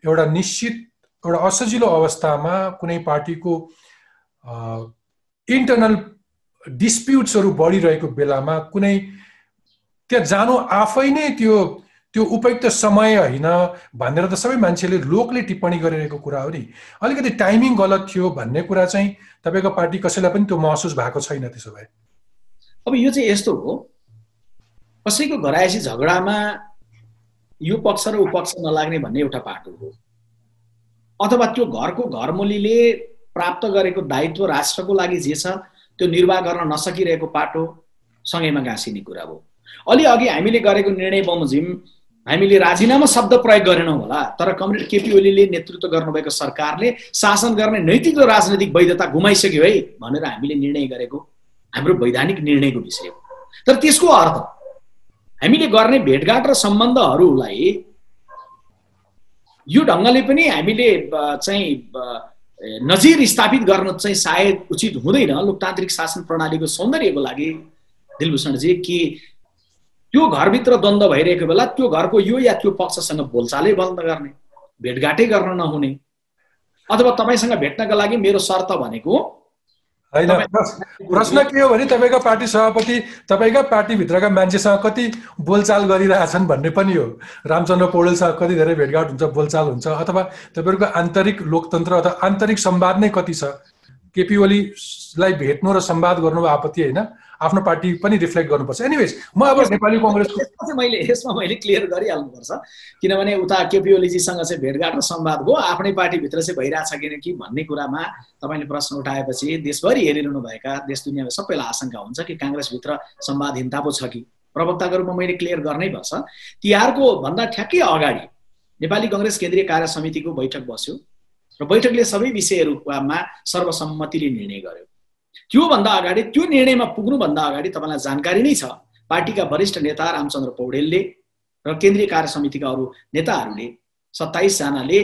एउटा निश्चित एउटा असजिलो अवस्थामा कुनै पार्टीको इन्टरनल डिस्प्युट्सहरू बढिरहेको बेलामा कुनै त्यहाँ जानु आफै नै त्यो त्यो उपयुक्त समय होइन भनेर त सबै मान्छेले लोकले टिप्पणी गरिरहेको कुरा हो नि। अलिकति टाइमिङ गलत थियो भन्ने कुरा चाहिँ तपाईँको पार्टी कसैलाई पनि त्यो महसुस भएको छैन त्यसो भए। अब यो चाहिँ यस्तो हो कसैको घरायसी झगडामा यो पक्ष र उपक्ष नलाग्ने भन्ने एउटा पाटो हो। अथवा त्यो घरको घरमुलीले प्राप्त गरेको दायित्व राष्ट्रको लागि जे छ त्यो निर्वाह गर्न नसकिरहेको पाटो सँगैमा गाँसिने कुरा हो। अलि अघि हामीले गरेको निर्णय बमोजिम हामीले राजीनामा शब्द प्रयोग गरेनौँ होला तर कमरेड केपी ओलीले नेतृत्व गर्नुभएको सरकारले शासन गर्ने नैतिक र राजनैतिक वैधता गुमाइसक्यो है भनेर हामीले निर्णय गरेको हाम्रो वैधानिक निर्णयको विषय हो। तर त्यसको अर्थ हामीले गर्ने भेटघाट र सम्बन्धहरूलाई यो ढङ्गले पनि हामीले चाहिँ नजिर स्थापित गर्न चाहिँ सायद उचित हुँदैन लोकतान्त्रिक शासन प्रणालीको सौन्दर्यको लागि। दिलभूषणजी कि त्यो घरभित्र द्वन्द्व भइरहेको बेला त्यो घरको यो या त्यो पक्षसँग बोलचालै बन्द गर्ने भेटघाटै गर्न नहुने अथवा तपाईँसँग भेट्नका लागि मेरो शर्त भनेको होइन। प्रश्न के हो भने तपाईँको पार्टी सभापति तपाईँका पार्टीभित्रका मान्छेसँग कति बोलचाल गरिरहेछन् भन्ने पनि हो। रामचन्द्र पौडेलसँग कति धेरै भेटघाट हुन्छ बोलचाल हुन्छ अथवा तपाईँहरूको आन्तरिक लोकतन्त्र अथवा आन्तरिक संवाद नै कति छ? केपी ओलीलाई भेट्नु र संवाद गर्नु आपत्ति होइन। आफ्नो पार्टी पनि रिफ्लेक्ट गर्नुपर्छ। एनिवेज म अब नेपाली कङ्ग्रेसको मैले यसमा मैले क्लियर गरिहाल्नुपर्छ। किनभने उता केपी ओलीजीसँग चाहिँ भेटघाट र संवाद भयो आफ्नै पार्टीभित्र चाहिँ भइरहेछ किन कि भन्ने कुरामा तपाईँले प्रश्न उठाएपछि देशभरि हेरिरहनु भएका देश दुनियाँमा सबैलाई आशंका हुन्छ कि काङ्ग्रेसभित्र संवादहीनता पो छ कि। प्रवक्ताको रूपमा मैले क्लियर गर्नै पर्छ। तिहारको भन्दा ठ्याक्कै अगाडि नेपाली कङ्ग्रेस केन्द्रीय कार्य समितिको बैठक बस्यो। र बैठकले सबै विषयहरूमा सर्वसम्मतिले निर्णय गर्यो। त्योभन्दा अगाडि त्यो निर्णयमा पुग्नुभन्दा अगाडि तपाईँलाई जानकारी नै छ। पार्टीका वरिष्ठ नेता रामचन्द्र पौडेलले र केन्द्रीय कार्य समितिका अरू नेताहरूले सत्ताइसजनाले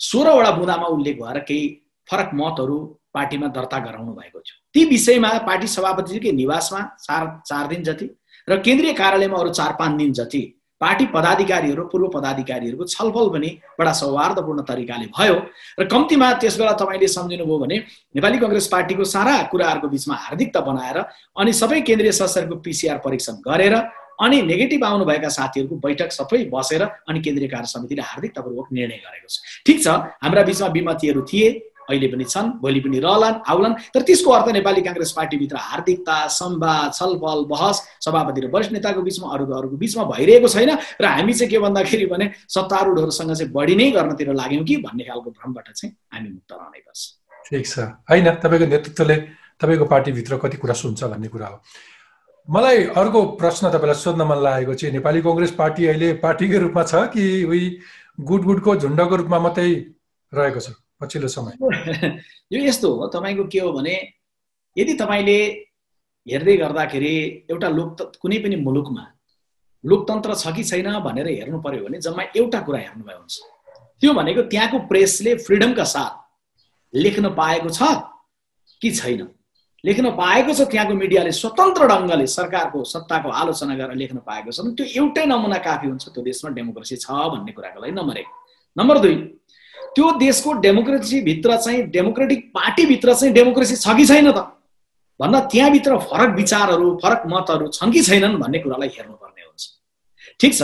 सोह्रवटा बुँदामा उल्लेख भएर केही फरक मतहरू पार्टीमा दर्ता गराउनु भएको थियो। ती विषयमा पार्टी सभापतिजीकै निवासमा चार चार दिन जति र केन्द्रीय कार्यालयमा अरू चार पाँच दिन जति पार्टी पदाधिकारीहरू पूर्व पदाधिकारीहरूको छलफल पनि बडा सौहार्दपूर्ण तरिकाले भयो र कम्तीमा त्यस बेला तपाईँले सम्झिनुभयो भने नेपाली कङ्ग्रेस पार्टीको सारा कुराहरूको बिचमा हार्दिकता बनाएर अनि सबै केन्द्रीय सदस्यहरूको पिसिआर परीक्षण गरेर अनि नेगेटिभ आउनुभएका साथीहरूको बैठक सबै बसेर अनि केन्द्रीय कार्य समितिले हार्दिकतापूर्वक निर्णय गरेको छ। ठिक छ हाम्रा बिचमा विमतिहरू थिए। अहिले पनि छन् भोलि पनि रहलान् आउलान्। तर त्यसको अर्थ नेपाली काङ्ग्रेस पार्टीभित्र हार्दिकता संवाद छलफल बहस सभापति र वरिष्ठ नेताको बिचमा अरू अरूको बिचमा भइरहेको छैन र हामी चाहिँ के भन्दाखेरि भने सत्तारूढहरूसँग चाहिँ बढी नै गर्नतिर लाग्यौँ कि भन्ने खालको भ्रमबाट चाहिँ हामी मुक्त रहनै पर्छ ठिक छ। होइन तपाईँको नेतृत्वले तपाईँको पार्टीभित्र कति कुरा सुन्छ भन्ने कुरा हो। मलाई अर्को प्रश्न तपाईँलाई सोध्न मन लागेको चाहिँ नेपाली कङ्ग्रेस पार्टी अहिले पार्टीकै रूपमा छ कि उही गुट गुटको झुन्डको रूपमा मात्रै रहेको छ? पछिल्लो समय। *laughs* यो यस्तो हो तपाईँको के हो भने यदि तपाईँले हेर्दै गर्दाखेरि एउटा लोक कुनै पनि मुलुकमा लोकतन्त्र छ कि छैन भनेर हेर्नु पर्यो भने जम्मा एउटा कुरा हेर्नुभयो हुन्छ। त्यो भनेको त्यहाँको प्रेसले फ्रिडमका साथ लेख्न पाएको छ कि छैन? लेख्न पाएको छ त्यहाँको मिडियाले स्वतन्त्र ढङ्गले सरकारको सत्ताको आलोचना गरेर लेख्न पाएको छ भने त्यो एउटै नमुना काफी हुन्छ त्यो देशमा डेमोक्रेसी छ भन्ने कुराको लागि नम्बर एक। नम्बर दुई त्यो देशको डेमोक्रेसीभित्र चाहिँ डेमोक्रेटिक पार्टीभित्र चाहिँ डेमोक्रेसी छ कि छैन त? भन्न त्यहाँभित्र फरक विचारहरू फरक मतहरू छन् कि छैनन् भन्ने कुरालाई हेर्नुपर्ने हुन्छ। ठिक छ?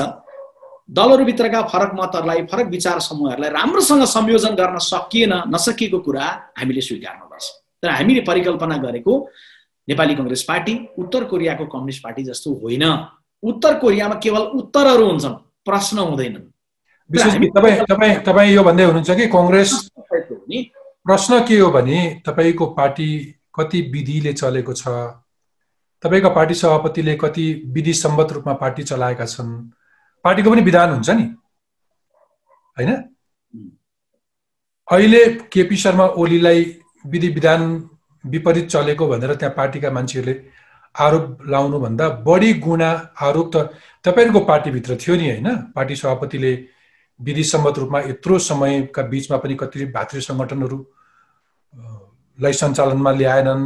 दलहरूभित्रका फरक मतहरूलाई फरक विचार समूहहरूलाई राम्रोसँग संयोजन गर्न सकिएन नसकिएको कुरा हामीले स्वीकार्नुपर्छ। तर हामीले परिकल्पना गरेको नेपाली कङ्ग्रेस पार्टी उत्तर कोरियाको कम्युनिस्ट पार्टी जस्तो होइन। उत्तर कोरियामा केवल उत्तरहरू हुन्छन् प्रश्न हुँदैनन्। तपाईँ यो भन्दै हुनुहुन्छ कि कङ्ग्रेस? प्रश्न के हो भने तपाईँको पार्टी कति विधिले चलेको छ? तपाईँको पार्टी सभापतिले कति विधि सम्बद्ध रूपमा पार्टी चलाएका छन्? पार्टीको पनि विधान हुन्छ नि। होइन? अहिले केपी शर्मा ओलीलाई विधि विधान विपरीत चलेको भनेर त्यहाँ पार्टीका मान्छेहरूले आरोप लाउनुभन्दा बढी गुणा आरोप त तपाईँहरूको पार्टीभित्र थियो नि होइन? पार्टी सभापतिले विधि सम्मत रूपमा यत्रो समयका बिचमा पनि कति भातृ सङ्गठनहरू लाई सञ्चालनमा ल्याएनन्।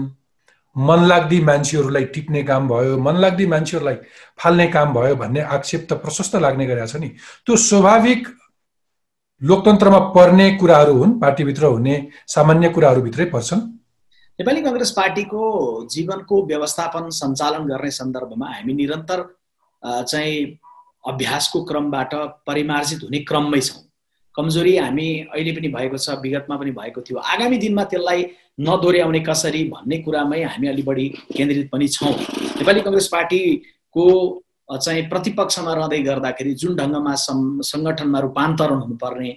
मनलाग्दी मान्छेहरूलाई टिप्ने काम भयो मनलाग्दी मान्छेहरूलाई फाल्ने काम भयो भन्ने आक्षेप त प्रशस्त लाग्ने गरेका छ नि। त्यो स्वाभाविक लोकतन्त्रमा पर्ने कुराहरू हुन् पार्टीभित्र हुने सामान्य कुराहरूभित्रै पर्छन्। नेपाली कङ्ग्रेस पार्टीको जीवनको व्यवस्थापन सञ्चालन गर्ने सन्दर्भमा हामी निरन्तर चाहिँ अभ्यासको क्रमबाट परिमार्जित हुने क्रममै छौँ। कमजोरी हामी अहिले पनि भएको छ विगतमा पनि भएको थियो। आगामी दिनमा त्यसलाई नदोहोऱ्याउने कसरी भन्ने कुरामै हामी अलि बढी केन्द्रित पनि छौँ। नेपाली कङ्ग्रेस पार्टीको चाहिँ प्रतिपक्षमा रहँदै गर्दाखेरि जुन ढङ्गमा सङ्गठनमा रूपान्तरण हुनुपर्ने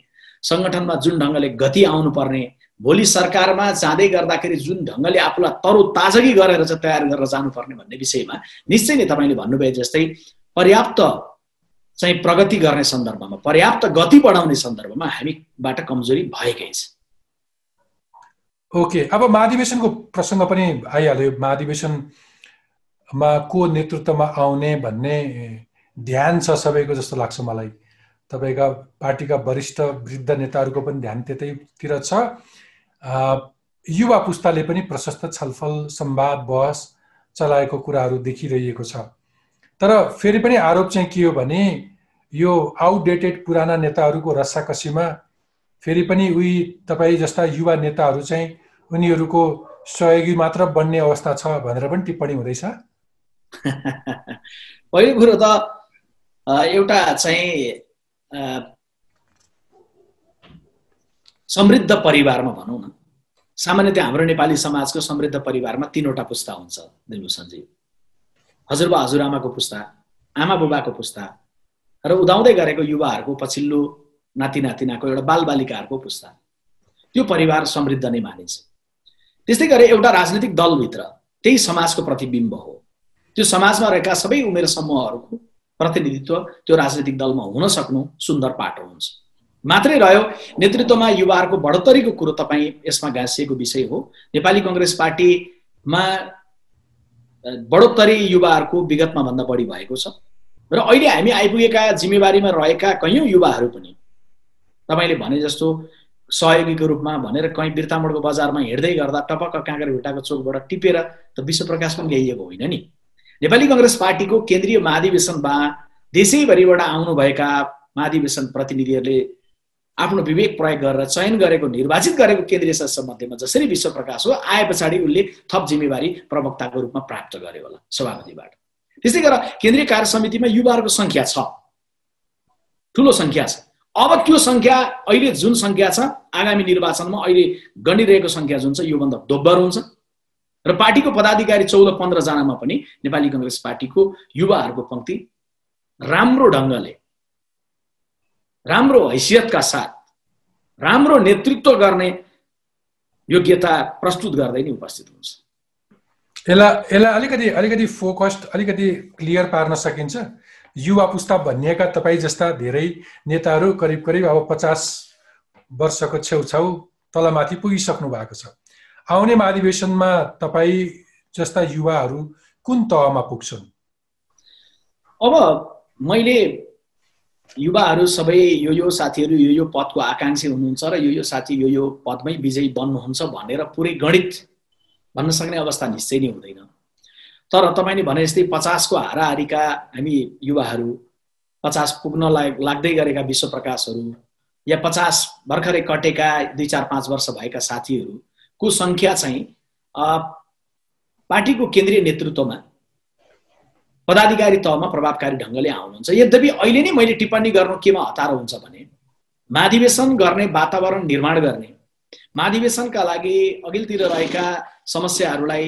सङ्गठनमा जुन ढङ्गले गति आउनुपर्ने भोलि सरकारमा जाँदै गर्दाखेरि जुन ढङ्गले आफूलाई तरो ताजगी गरेर चाहिँ तयार गरेर जानुपर्ने भन्ने विषयमा निश्चय नै तपाईँले भन्नुभयो जस्तै पर्याप्त चाहिँ प्रगति गर्ने सन्दर्भमा पर्याप्त गति बढाउने सन्दर्भमा हामीबाट कमजोरी भएकै छ। ओके अब महाधिवेशनको प्रसङ्ग पनि आइहाल्यो। महाधिवेशनमा को नेतृत्वमा आउने भन्ने ध्यान छ सबैको जस्तो लाग्छ मलाई। तपाईँका पार्टीका वरिष्ठ वृद्ध नेताहरूको पनि ध्यान त्यतैतिर छ। युवा पुस्ताले पनि प्रशस्त छलफल संवाद बहस चलाएको कुराहरू देखिरहेको छ। तर फेरि पनि आरोप चाहिँ के हो भने यो आउटडेटेड पुराना नेताहरूको रस्साकसीमा फेरि पनि उही तपाईँ जस्ता युवा नेताहरू चाहिँ उनीहरूको सहयोगी मात्र बन्ने अवस्था छ भनेर पनि टिप्पणी हुँदैछ। *laughs* पहिलो कुरो त एउटा चाहिँ समृद्ध परिवारमा भनौँ न। सामान्यतया हाम्रो नेपाली समाजको समृद्ध परिवारमा तिनवटा पुस्ता हुन्छ दिलभूषणजी। हजुरबा हजुरआमाको पुस्ता। आमा बुबाको पुस्ता। र उदाउँदै गरेको युवाहरूको पछिल्लो नाति नातिनाको एउटा बालबालिकाहरूको पुस्ता। त्यो परिवार समृद्ध नै मानिन्छ। त्यस्तै गरी एउटा राजनीतिक दलभित्र त्यही समाजको प्रतिबिम्ब हो। त्यो समाजमा रहेका सबै उमेर समूहहरूको प्रतिनिधित्व त्यो राजनीतिक दलमा हुन सक्नु सुन्दर पाटो हुन्छ। मात्रै रह्यो नेतृत्वमा युवाहरूको बढोत्तरीको कुरो तपाईँ यसमा गाँसिएको विषय हो। नेपाली कङ्ग्रेस पार्टीमा बढोत्तरी युवाहरूको विगतमा भन्दा बढी भएको छ। र अहिले हामी आइपुगेका जिम्मेवारीमा रहेका कैयौँ युवाहरू पनि तपाईँले भने जस्तो सहयोगीको रूपमा भनेर कहीँ बिर्तामोडको बजारमा हिँड्दै गर्दा टपक्क काँक्रे भिट्टाको चोकबाट टिपेर त विश्व प्रकाश पनि ल्याइएको होइन नि। नेपाली कङ्ग्रेस पार्टीको केन्द्रीय महाधिवेशनमा देशैभरिबाट आउनुभएका महाधिवेशन प्रतिनिधिहरूले आफ्नो विवेक प्रयोग गरेर चयन गरेको निर्वाचित गरेको केन्द्रीय सदस्य मध्येमा जसरी विश्व प्रकाश हो आए पछाडि उसले थप जिम्मेवारी प्रवक्ताको रूपमा प्राप्त गर्यो होला सभापतिबाट। त्यस्तै गरेर केन्द्रीय कार्य समितिमा युवाहरूको सङ्ख्या छ। ठुलो सङ्ख्या छ। अब त्यो सङ्ख्या अहिले जुन सङ्ख्या छ आगामी निर्वाचनमा अहिले गनिरहेको सङ्ख्या जुन छ योभन्दा दोब्बर हुन्छ। र पार्टीको पदाधिकारी चौध पन्ध्रजनामा पनि नेपाली कङ्ग्रेस पार्टीको युवाहरूको पङ्क्ति राम्रो ढङ्गले राम्रो हैसियतका साथ राम्रो नेतृत्व गर्ने योग्यता प्रस्तुत गर्दै नै उपस्थित हुन्छ। यसलाई यसलाई अलिकति अलिकति फोकस्ड अलिकति क्लियर पार्न सकिन्छ। युवा पुस्ता भनिएका तपाईँ जस्ता धेरै नेताहरू करिब करिब अब पचास वर्षको छेउछाउ तलमाथि पुगिसक्नु भएको छ। आउने महाधिवेशनमा तपाईँ जस्ता युवाहरू कुन तहमा पुग्छन्? अब मैले युवाहरू सबै यो यो साथीहरू यो यो पदको आकाङ्क्षी हुनुहुन्छ र यो यो साथी यो यो पदमै विजयी बन्नुहुन्छ भनेर पुरै गणित भन्न सक्ने अवस्था निश्चय नै हुँदैन। तर तपाईँले भने जस्तै पचासको हाराहारीका हामी युवाहरू पचास पुग्न लाग्दै गरेका विश्व प्रकाशहरू या पचास भर्खरै कटेका दुई चार पाँच वर्ष भएका साथीहरूको सङ्ख्या चाहिँ पार्टीको केन्द्रीय नेतृत्वमा पदाधिकारी तहमा प्रभावकारी ढङ्गले आउनुहुन्छ। यद्यपि अहिले नै मैले टिप्पणी गर्नु केमा हतारो हुन्छ भने महाधिवेशन गर्ने वातावरण निर्माण गर्ने महाधिवेशनका लागि अघिल्तिर रहेका समस्याहरूलाई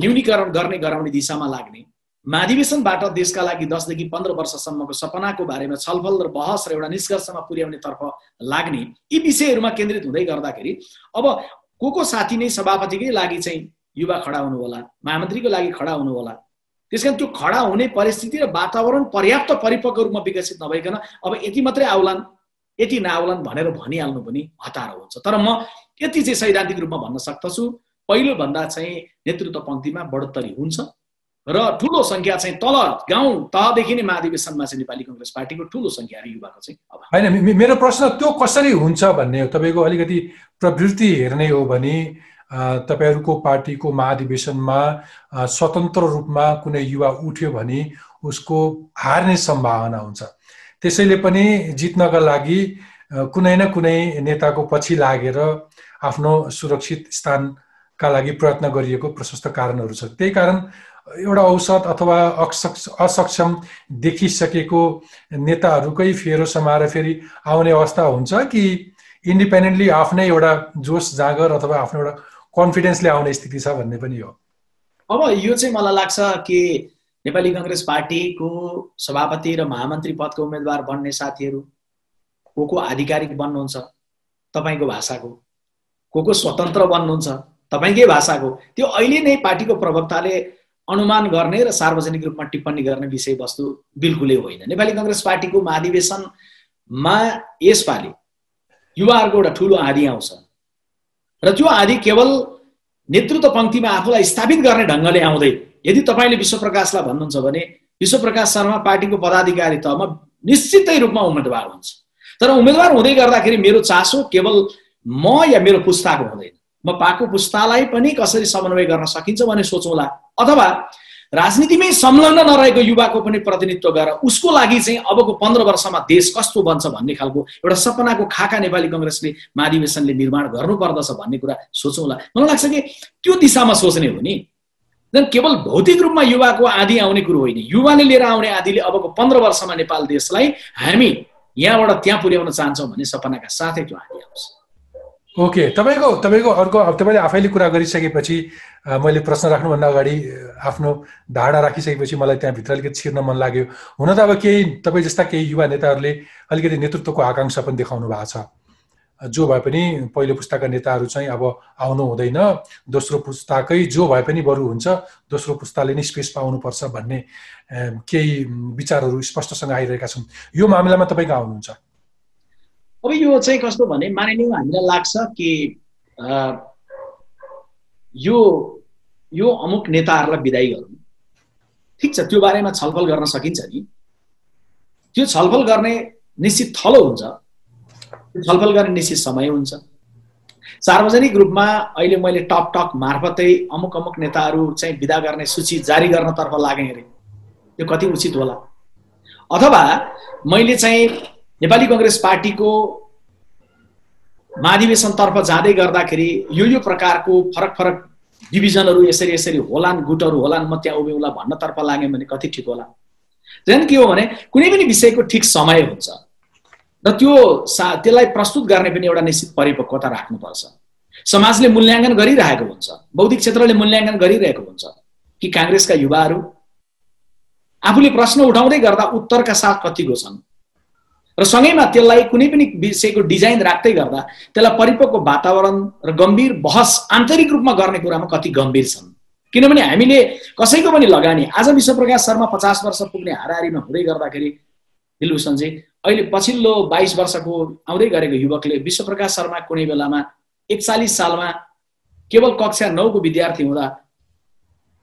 न्यूनीकरण गर्ने गराउने दिशामा लाग्ने महाधिवेशनबाट देशका लागि दसदेखि पन्ध्र वर्षसम्मको सपनाको बारेमा छलफल र बहस र एउटा निष्कर्षमा पुर्याउने तर्फ लाग्ने यी विषयहरूमा केन्द्रित हुँदै गर्दाखेरि अब को को साथी नै सभापतिकै लागि चाहिँ युवा खडा हुनु होला महामन्त्रीको लागि खडा हुनु होला त्यस कारण त्यो खडा हुने परिस्थिति र वातावरण पर्याप्त परिपक्व रूपमा विकसित नभइकन अब यति मात्रै आउलान् यति नआउलान् भनेर भनिहाल्नु पनि हतारो हुन्छ। तर म यति चाहिँ सैद्धान्तिक रूपमा भन्न सक्दछु पहिलोभन्दा चाहिँ नेतृत्व पङ्क्तिमा बढोत्तरी हुन्छ र ठुलो सङ्ख्या चाहिँ तल गाउँ तहदेखि नै महाधिवेशनमा चाहिँ नेपाली कङ्ग्रेस पार्टीको ठुलो सङ्ख्या युवाको चाहिँ होइन मेरो प्रश्न त्यो कसरी हुन्छ भन्ने तपाईँको अलिकति प्रवृत्ति हेर्ने हो भने तपाईँहरूको पार्टीको महाधिवेशनमा स्वतन्त्र रूपमा कुनै युवा उठ्यो भने उसको हार्ने सम्भावना हुन्छ। त्यसैले पनि जित्नका लागि कुनै न कुनै नेताको पछि लागेर आफ्नो सुरक्षित स्थानका लागि प्रयत्न गरिएको प्रशस्त कारणहरू छ। त्यही कारण एउटा औसत अथवा असक्ष असक्षम देखिसकेको नेताहरूकै फेरो समाएर फेरि आउने अवस्था हुन्छ कि इन्डिपेन्डेन्टली आफ्नै एउटा जोस जाँगर अथवा आफ्नो एउटा कन्फिडेन्सले आउने स्थिति छ भन्ने पनि हो। अब यो चाहिँ मलाई लाग्छ कि नेपाली कङ्ग्रेस पार्टीको सभापति र महामन्त्री पदको उम्मेद्वार बन्ने साथीहरू को को आधिकारिक बन्नुहुन्छ तपाईँको भाषाको? को को स्वतन्त्र बन्नुहुन्छ तपाईँकै भाषाको? त्यो अहिले नै पार्टीको प्रवक्ताले अनुमान गर्ने र सार्वजनिक रूपमा टिप्पणी गर्ने विषयवस्तु बिल्कुलै होइन। नेपाली कङ्ग्रेस पार्टीको महाधिवेशनमा यसपालि युवाहरूको एउटा ठुलो आदि आउँछ। र त्यो आदि केवल नेतृत्व पङ्क्तिमा आफूलाई स्थापित गर्ने ढङ्गले आउँदै यदि तपाईँले विश्वप्रकाशलाई भन्नुहुन्छ भने विश्वप्रकाश शर्मा पार्टीको पदाधिकारी तहमा निश्चितै रूपमा उम्मेदवार हुन्छ। तर उम्मेदवार हुँदै गर्दाखेरि मेरो चासो केवल म या मेरो पुस्ताको हुँदैन। म पाएको पुस्तालाई पनि कसरी समन्वय गर्न सकिन्छ भने सोचौँला अथवा राजनीतिमै संलग्न नरहेको युवाको पनि प्रतिनिधित्व गरेर उसको लागि चाहिँ अबको पन्ध्र वर्षमा देश कस्तो बन्छ भन्ने खालको एउटा सपनाको खाका नेपाली कङ्ग्रेसले महाधिवेशनले निर्माण गर्नुपर्दछ भन्ने कुरा सोचौँला मलाई लाग्छ कि त्यो दिशामा सोच्ने हो नि। केवल भौतिक रूपमा युवाको आदि आउने कुरो होइन। युवाले लिएर आउने आदिले अबको पन्ध्र वर्षमा नेपाल देशलाई हामी यहाँबाट त्यहाँ पुर्याउन चाहन्छौँ भन्ने सपनाका साथै त्यो आदि आउँछ। ओके तपाईँको तपाईँको अर्को अब तपाईँले आफैले कुरा गरिसकेपछि मैले प्रश्न राख्नुभन्दा अगाडि आफ्नो धारणा राखिसकेपछि मलाई त्यहाँभित्र अलिकति छिर्न मन लाग्यो। हुन त अब केही तपाईँ जस्ता केही युवा नेताहरूले अलिकति नेतृत्वको आकाङ्क्षा पनि देखाउनु भएको छ। जो भए पनि पहिलो पुस्ताका नेताहरू चाहिँ अब आउनु हुँदैन। दोस्रो पुस्ताकै जो भए पनि बरु हुन्छ दोस्रो पुस्ताले नै स्पेस पाउनुपर्छ भन्ने केही विचारहरू स्पष्टसँग आइरहेका छन्। यो मामिलामा तपाईँ कहाँ आउनुहुन्छ। अब यो चाहिँ कस्तो भने मानिलिउँ हामीलाई लाग्छ कि यो यो अमुक नेताहरूलाई विदाई गरौँ। ठिक छ त्यो बारेमा छलफल गर्न सकिन्छ नि। त्यो छलफल गर्ने निश्चित थलो हुन्छ। छलफल गर्ने निश्चित समय हुन्छ। सार्वजनिक रूपमा अहिले मैले टक टक मार्फतै अमुक अमुक नेताहरू चाहिँ विदा गर्ने सूची जारी गर्नतर्फ लागेँ अरे। यो कति उचित होला। अथवा मैले चाहिँ नेपाली कङ्ग्रेस पार्टीको महाधिवेशनतर्फ जाँदै गर्दाखेरि यो यो प्रकारको फरक फरक डिभिजनहरू यसरी यसरी होलान् गुटहरू होलान् म त्यहाँ उभिउँला भन्नतर्फ लाग्यो भने कति ठिक होला? झन् के हो भने कुनै पनि विषयको ठिक समय हुन्छ र त्यो सा त्यसलाई प्रस्तुत गर्ने पनि एउटा निश्चित परिपक्वता राख्नुपर्छ। समाजले मूल्याङ्कन गरिरहेको हुन्छ बौद्धिक क्षेत्रले मूल्याङ्कन गरिरहेको हुन्छ कि काङ्ग्रेसका युवाहरू? आफूले प्रश्न उठाउँदै गर्दा उत्तरका साथ कतिको छन्? र सँगैमा त्यसलाई कुनै पनि विषयको डिजाइन राख्दै गर्दा त्यसलाई परिपक्व वातावरण र गम्भीर बहस आन्तरिक रूपमा गर्ने कुरामा कति गम्भीर छन्। किनभने हामीले कसैको पनि लगानी आज विश्वप्रकाश शर्मा पचास वर्ष पुग्ने हाराहारीमा हुँदै गर्दाखेरि दिलभूषणजी अहिले पछिल्लो बाइस वर्षको आउँदै गरेको युवकले विश्वप्रकाश शर्मा कुनै बेलामा एकचालिस सालमा केवल कक्षा नौको विद्यार्थी हुँदा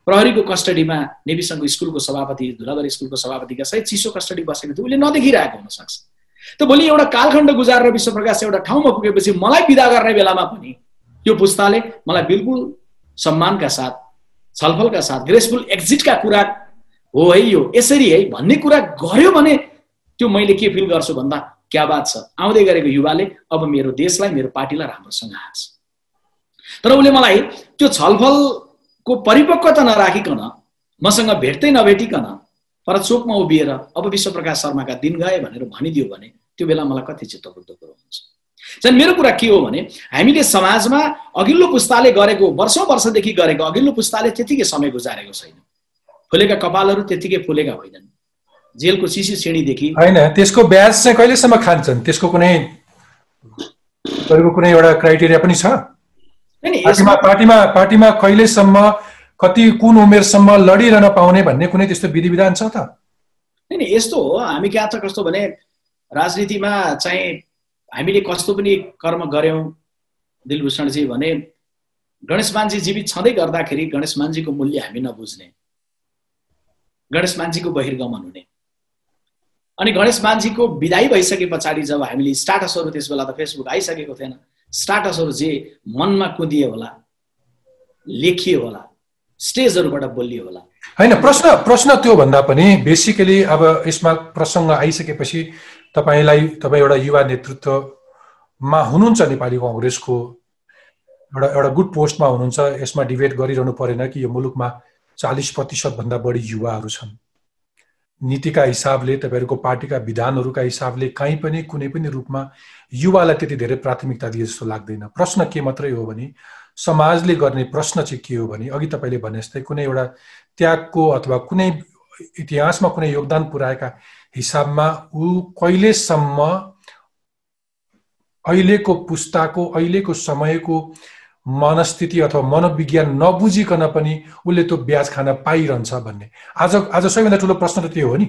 प्रहरीको कस्टडीमा नेविसङ्घको स्कुलको सभापति धुलाबारी स्कुलको सभापतिका सहित चिसो कस्टडी बसेको थियो। उसले नदेखिरहेको हुनसक्छ। त भोलि एउटा कालखण्ड गुजारेर विश्वप्रकाश एउटा ठाउँमा पुगेपछि मलाई विदा गर्ने बेलामा पनि त्यो पुस्ताले मलाई बिल्कुल सम्मानका साथ छलफलका साथ ग्रेसफुल एक्जिटका कुरा हो है यो। यसरी है भन्ने कुरा गर्यो भने त्यो मैले के फिल गर्छु भन्दा क्या बात छ? आउँदै गरेको युवाले अब मेरो देशलाई मेरो पार्टीलाई राम्रोसँग हाँस तर उसले मलाई त्यो छलफलको परिपक्वता नराखिकन मसँग भेट्दै नभेटिकन तर चोकमा उभिएर अब विश्वप्रकाश शर्माका दिन गए भनेर भनिदियो भने त्यो बेला मलाई कति चित्तबुद्ध कुरो हुन्छ चाहिँ मेरो कुरा के हो भने हामीले समाजमा अघिल्लो पुस्ताले गरेको वर्षौँ वर्षदेखि गरेको अघिल्लो पुस्ताले त्यतिकै समय गुजारेको छैन। फुलेका कपालहरू त्यतिकै फुलेका होइनन्। जेलको सिसी श्रेणीदेखि होइन त्यसको ब्याज चाहिँ कहिलेसम्म खान्छन्? त्यसको कुनै कुनै एउटा क्राइटेरिया पनि छ? पार्टीमा पार्टीमा पार्टीमा कहिलेसम्म कति कुन उमेरसम्म लडिरहन पाउने भन्ने कुनै त्यस्तो विधि विधान छ त? होइन यस्तो हो। हामी कहाँ त कस्तो भने राजनीतिमा चाहिँ हामीले कस्तो पनि कर्म गऱ्यौँ दिलभूषणजी भने गणेश मान्छे जीवित छँदै गर्दाखेरि गणेश मान्छेको मूल्य हामी नबुझ्ने। गणेश मान्छेको बहिर्गमन हुने। अनि गणेश मान्छेको विदाई भइसके पछाडि जब हामीले स्टाटसहरू त्यस बेला त फेसबुक आइसकेको थिएन। स्टाटसहरू जे मनमा कुदिए होला लेखिए होला स्टेजहरूबाट बोलियो होला होइन प्रश्न प्रश्न त्यो भन्दा पनि बेसिकली अब यसमा प्रसङ्ग आइसकेपछि तपाईँलाई तपाईँ एउटा युवा नेतृत्वमा हुनुहुन्छ नेपाली कङ्ग्रेसको एउटा एउटा गुड पोस्टमा हुनुहुन्छ यसमा डिबेट गरिरहनु परेन कि यो मुलुकमा चालिस प्रतिशतभन्दा बढी युवाहरू छन्। नीतिका हिसाबले तपाईँहरूको पार्टीका विधानहरूका हिसाबले काहीँ पनि कुनै पनि रूपमा युवालाई त्यति धेरै प्राथमिकता दिए जस्तो लाग्दैन। प्रश्न के मात्रै हो भने समाजले गर्ने प्रश्न चाहिँ के हो भने अघि तपाईँले भने जस्तै कुनै एउटा त्यागको अथवा कुनै इतिहासमा कुनै योगदान पुर्याएका हिसाबमा ऊ कहिलेसम्म अहिलेको पुस्ताको अहिलेको समयको मनस्थिति अथवा मनोविज्ञान नबुझिकन पनि उसले त्यो ब्याज खान पाइरहन्छ भन्ने। आज आज सबैभन्दा ठुलो प्रश्न त त्यो हो नि।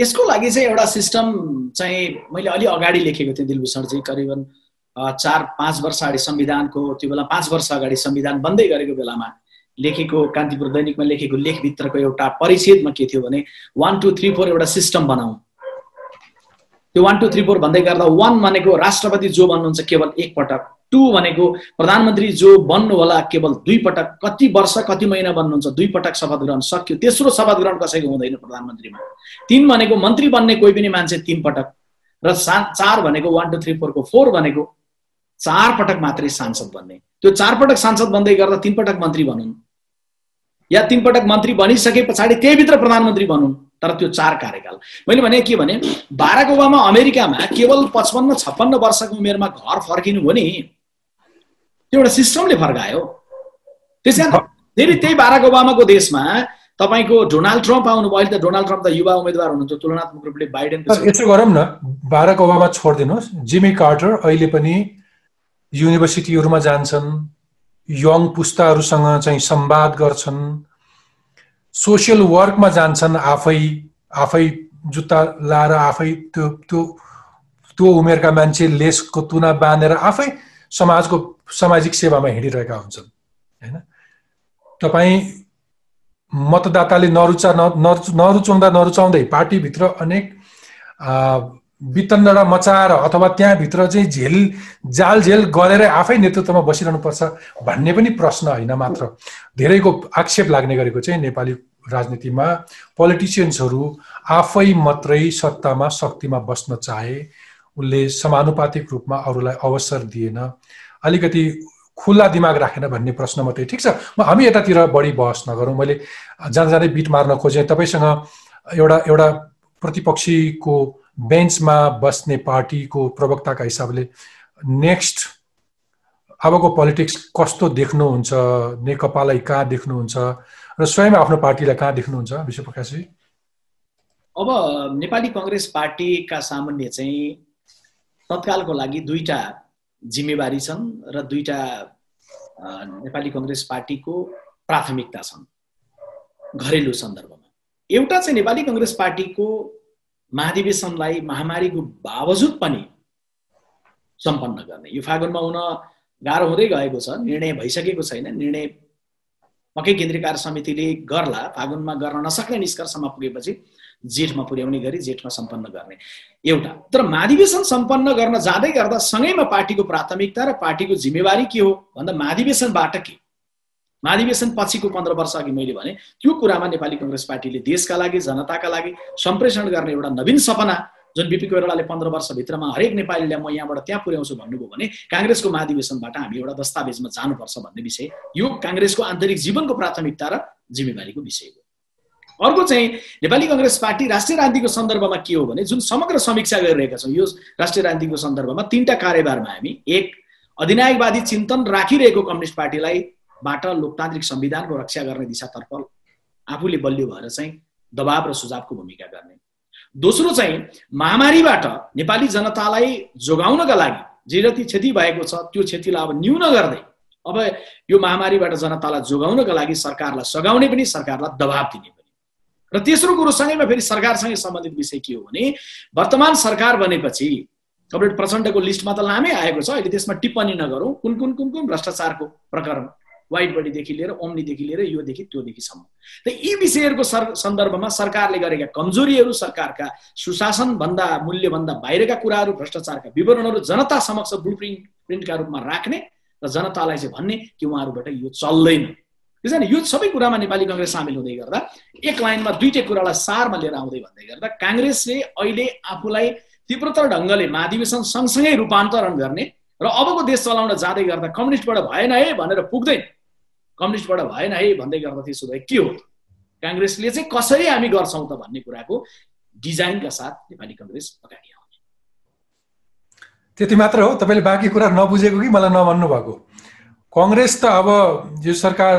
यसको लागि चाहिँ एउटा सिस्टम चाहिँ मैले अलि अगाडि लेखेको थिएँ दिलभूषणजी करिबन चार पाँच वर्ष अगाडि संविधानको त्यो बेला पाँच वर्ष अगाडि संविधान बन्दै गरेको बेलामा लेखेको कान्तिपुर दैनिकमा लेखेको लेखभित्रको एउटा परिच्छेदमा के थियो भने वान टू थ्री फोर एउटा सिस्टम बनाऊ। त्यो वान टू थ्री फोर भन्दै गर्दा वान भनेको राष्ट्रपति जो बन्नुहुन्छ केवल एकपटक टू भनेको प्रधानमन्त्री जो बन्नु होला केवल दुई पटक कति वर्ष कति महिना बन्नुहुन्छ दुई पटक शपथ ग्रहण सक्यो तेस्रो शपथ ग्रहण कसैको हुँदैन प्रधानमन्त्रीमा। तिन भनेको मन्त्री बन्ने कोही पनि मान्छे तिन पटक र सा चार भनेको वान टू थ्री फोरको फोर भनेको चार पटक मात्रै सांसद बन्ने। त्यो चार पटक सांसद बन्दै गर्दा तिन पटक मन्त्री भनुन् या तिन पटक मन्त्री बनिसके पछाडि त्यहीभित्र प्रधानमन्त्री भनुन् तर त्यो चार कार्यकाल। मैले भने के भने बाराक ओबामा अमेरिकामा केवल पचपन्न छप्पन्न वर्षको उमेरमा घर फर्किनु हो नि। त्यो एउटा सिस्टमले फर्कायो। त्यस कारण फेरि त्यही बाराक ओबामाको देशमा तपाईँको डोनाल्ड ट्रम्प आउनुभयो। अहिले त डोनाल्ड ट्रम्प त युवा उम्मेद्वार हुनुहुन्छ। तुलनात्मक रूपले बाइडेन यसो गरौँ न। बाराक ओबामा छोडिदिनुहोस्। जिमी कार्टर अहिले पनि युनिभर्सिटीहरूमा जान्छन् यङ पुस्ताहरूसँग चाहिँ संवाद गर्छन् सोसियल वर्कमा जान्छन् आफै आफै जुत्ता लाएर आफै त्यो त्यो त्यो उमेरका मान्छे लेसको तुना बाँधेर आफै समाजको सामाजिक सेवामा हिँडिरहेका हुन्छन् होइन? तपाईँ मतदाताले नरुचा नरुचाउँदा नरुचाउँदै पार्टीभित्र अनेक वितण्डा मचाएर अथवा त्यहाँभित्र चाहिँ झेल जाल झेल गरेर आफै नेतृत्वमा बसिरहनुपर्छ भन्ने पनि प्रश्न होइन मात्र। धेरैको आक्षेप लाग्ने गरेको चाहिँ नेपाली राजनीतिमा पोलिटिसियन्सहरू आफै मात्रै सत्तामा शक्तिमा बस्न चाहे उसले समानुपातिक रूपमा अरूलाई अवसर दिएन। अलिकति खुल्ला दिमाग राखेन भन्ने प्रश्न मात्रै। ठिक छ म हामी यतातिर बढी बहस नगरौँ। मैले जाँदा जाँदै बिट मार्न खोजेँ। तपाईँसँग एउटा एउटा प्रतिपक्षीको बेन्चमा बस्ने पार्टीको प्रवक्ताका हिसाबले नेक्स्ट अबको पोलिटिक्स कस्तो देख्नुहुन्छ नेकपालाई कहाँ देख्नुहुन्छ र स्वयं आफ्नो पार्टीलाई कहाँ देख्नुहुन्छ विश्वप्रकाशजी अब नेपाली कङ्ग्रेस पार्टीका सामान्य चाहिँ तत्कालको लागि दुईटा जिम्मेवारी छन् र दुईटा नेपाली कङ्ग्रेस पार्टीको प्राथमिकता छन् घरेलु सन्दर्भमा। एउटा चाहिँ नेपाली कङ्ग्रेस पार्टीको महाधिवेशनलाई महामारीको बावजुद पनि सम्पन्न गर्ने। यो फागुनमा हुन गाह्रो हुँदै गएको छ निर्णय भइसकेको छैन। निर्णय पक्कै केन्द्रीय कार्य समितिले गर्ला फागुनमा गर्न नसक्ने निष्कर्षमा पुगेपछि जेठमा पुर्याउने गरी जेठमा सम्पन्न गर्ने। एउटा तर महाधिवेशन सम्पन्न गर्न जाँदै गर्दा सँगैमा पार्टीको प्राथमिकता र पार्टीको जिम्मेवारी के हो? भन्दा महाधिवेशनबाट के? महाधिवेशन पछिको पन्ध्र वर्ष अघि मैले भने त्यो कुरामा नेपाली कङ्ग्रेस पार्टीले देशका लागि जनताका लागि सम्प्रेषण गर्ने एउटा नवीन सपना जुन बिपी कोइरालाले पन्ध्र वर्षभित्रमा हरेक नेपालीलाई म यहाँबाट त्यहाँ पुर्याउँछु भन्नुभयो भने काङ्ग्रेसको महाधिवेशनबाट हामी एउटा दस्तावेजमा जानुपर्छ भन्ने विषय यो काङ्ग्रेसको आन्तरिक जीवनको प्राथमिकता र जिम्मेवारीको विषय हो। अर्को चाहिँ नेपाली कङ्ग्रेस पार्टी राष्ट्रिय राजनीतिको सन्दर्भमा के हो भने जुन समग्र समीक्षा गरिरहेका छौँ यो राष्ट्रिय राजनीतिको सन्दर्भमा तिनवटा कार्यभारमा हामी एक अधिनायकवादी चिन्तन राखिरहेको कम्युनिस्ट पार्टीलाई बाट लोकतान्त्रिक संविधानको रक्षा गर्ने दिशातर्फ आफूले बलियो भएर चाहिँ दबाव र सुझावको भूमिका गर्ने। दोस्रो चाहिँ महामारीबाट नेपाली जनतालाई जोगाउनका लागि जे जति क्षति भएको छ त्यो क्षतिलाई अब न्यून गर्दै अब यो महामारीबाट जनतालाई जोगाउनका लागि सरकारलाई सघाउने पनि सरकारलाई दबाब दिने पनि। र तेस्रो कुरो सँगैमा फेरि सरकारसँगै सम्बन्धित विषय के हो भने वर्तमान सरकार बनेपछि कमरेड प्रचण्डको लिस्टमा त लामै आएको छ अहिले त्यसमा टिप्पणी नगरौँ कुन कुन कुन कुन भ्रष्टाचारको प्रकरण वाइट बडीदेखि लिएर ओम्नीदेखि लिएर योदेखि त्योदेखिसम्म त यी विषयहरूको सर सन्दर्भमा सरकारले गरेका कमजोरीहरू सरकारका सुशासनभन्दा मूल्यभन्दा बाहिरका कुराहरू भ्रष्टाचारका विवरणहरू जनता समक्ष ब्लु प्रिन्ट प्रिन्टका रूपमा राख्ने र जनतालाई चाहिँ भन्ने कि उहाँहरूबाट यो चल्दैन। त्यसैले यो सबै कुरामा नेपाली कङ्ग्रेस सामेल हुँदै गर्दा एक लाइनमा दुइटै कुरालाई सारमा लिएर आउँदै भन्दै गर्दा काङ्ग्रेसले अहिले आफूलाई तीव्रतर ढङ्गले महाधिवेशन सँगसँगै रूपान्तरण गर्ने र अबको देश चलाउन जाँदै गर्दा कम्युनिस्टबाट भएन है भनेर पुग्दैन। कम्युनिस्टबाट भएन है भन्दै गर्दा त्यसो भए के हो? काङ्ग्रेसले चाहिँ कसरी हामी गर्छौँ त भन्ने कुराको डिजाइनका साथ नेपाली कङ्ग्रेस अगाडि आउने। त्यति मात्र हो तपाईँले बाँकी कुरा नबुझेको कि मलाई नभन्नु भएको? कङ्ग्रेस त अब यो सरकार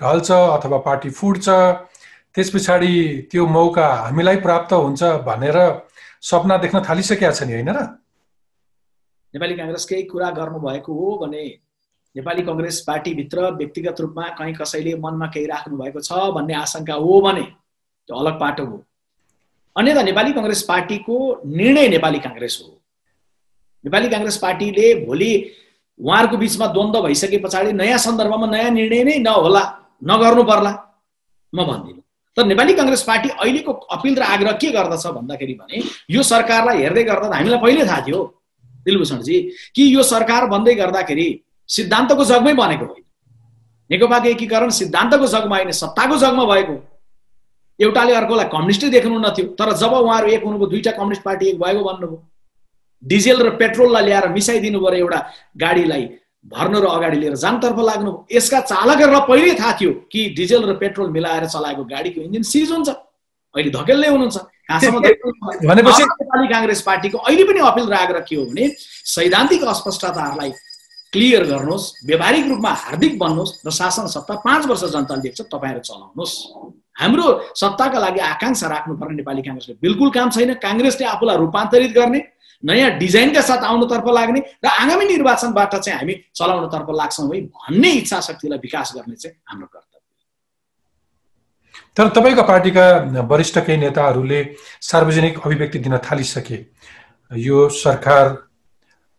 ढल्छ अथवा पार्टी फुट्छ त्यस पछाडि त्यो मौका हामीलाई प्राप्त हुन्छ भनेर सपना देख्न थालिसकेका छ नि होइन र? नेपाली काङ्ग्रेस केही कुरा गर्नुभएको हो भने नेपाली कङ्ग्रेस पार्टीभित्र व्यक्तिगत रूपमा कहीँ कसैले मनमा केही राख्नु भएको छ भन्ने आशंका हो भने त्यो अलग पाटो हो। अन्यथा नेपाली कङ्ग्रेस पार्टीको निर्णय नेपाली काङ्ग्रेस हो। नेपाली काङ्ग्रेस पार्टीले भोलि उहाँहरूको बिचमा द्वन्द्व भइसके पछाडि नयाँ सन्दर्भमा नयाँ निर्णय नै नहोला नगर्नु पर्ला म भन्दिनँ। तर नेपाली कङ्ग्रेस पार्टी अहिलेको अपिल र आग्रह के गर्दछ भन्दाखेरि भने यो सरकारलाई हेर्दै गर्दा हामीलाई पहिल्यै थाहा थियो दिलभूषणजी कि यो सरकार बन्दै गर्दाखेरि सिद्धान्तको जगमै बनेको होइन। नेकपाको एकीकरण सिद्धान्तको जगमा होइन सत्ताको जगमा भएको। एउटाले अर्कोलाई कम्युनिस्टै देख्नु नथ्यो तर जब उहाँहरू एक हुनुभयो दुईवटा कम्युनिस्ट पार्टी एक भएको भन्नुभयो। डिजेल र पेट्रोललाई ल्याएर मिसाइदिनु पऱ्यो एउटा गाडीलाई भर्नु र अगाडि लिएर जानतर्फ लाग्नु यसका चालकहरूलाई पहिल्यै थाहा थियो कि डिजेल र पेट्रोल मिलाएर चलाएको गाडीको इन्जिन सिज हुन्छ। अहिले धकेल्दै हुनुहुन्छ। नेपाली काङ्ग्रेस पार्टीको अहिले पनि अपिल र आग्रह के हो भने सैद्धान्तिक अस्पष्टताहरूलाई क्लियर गर्नुहोस् व्यावहारिक रूपमा हार्दिक बन्नुहोस् र शासन सत्ता पाँच वर्ष जनताले देख्छ तपाईँहरू चलाउनुहोस्। हाम्रो सत्ताका लागि आकाङ्क्षा राख्नुपर्ने नेपाली काङ्ग्रेसले बिल्कुल काम छैन। काङ्ग्रेसले आफूलाई रूपान्तरित गर्ने नयाँ डिजाइनका साथ आउनुतर्फ लाग्ने र आगामी निर्वाचनबाट चाहिँ हामी चलाउनतर्फ लाग्छौँ है भन्ने इच्छा शक्तिलाई विकास गर्ने चाहिँ हाम्रो कर्तव्य। तर तपाईँको पार्टीका वरिष्ठ केही नेताहरूले सार्वजनिक अभिव्यक्ति दिन थालिसके। यो सरकार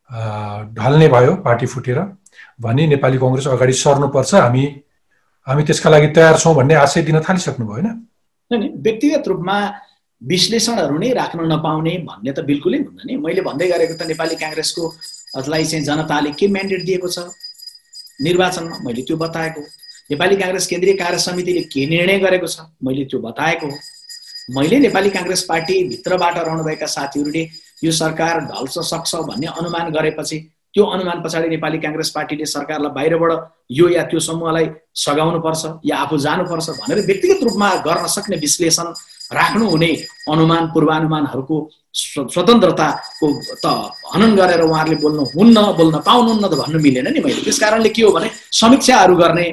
ढल्ने भयो पार्टी फुटेर। भने नेपाली कङ्ग्रेस अगाडि सर्नुपर्छ हामी हामी त्यसका लागि तयार छौँ भन्ने आशय दिन थालिसक्नु भयो होइन व्यक्तिगत रूपमा विश्लेषणहरू नै राख्न नपाउने भन्ने त बिल्कुलै हुन्न नि। मैले भन्दै गरेको त नेपाली काङ्ग्रेसको लाई चाहिँ जनताले के म्यान्डेट दिएको छ? निर्वाचनमा मैले त्यो बताएको। नेपाली काङ्ग्रेस केन्द्रीय कार्य समितिले के निर्णय गरेको छ? मैले त्यो बताएको हो। मैले नेपाली काङ्ग्रेस पार्टीभित्रबाट रहनुभएका साथीहरूले यो सरकार ढल्छ सक्छ भन्ने अनुमान गरेपछि त्यो अनुमान पछाडि नेपाली काङ्ग्रेस पार्टीले सरकारलाई बाहिरबाट यो या त्यो समूहलाई सघाउनुपर्छ या आफू जानुपर्छ भनेर व्यक्तिगत रूपमा गर्न सक्ने विश्लेषण राख्नुहुने अनुमान पूर्वानुमानहरूको स्वतन्त्रताको त हनन गरेर उहाँहरूले बोल्नु हुन्न बोल्न पाउनुहुन्न त भन्नु मिलेन नि मैले। त्यस कारणले के हो भने समीक्षाहरू गर्ने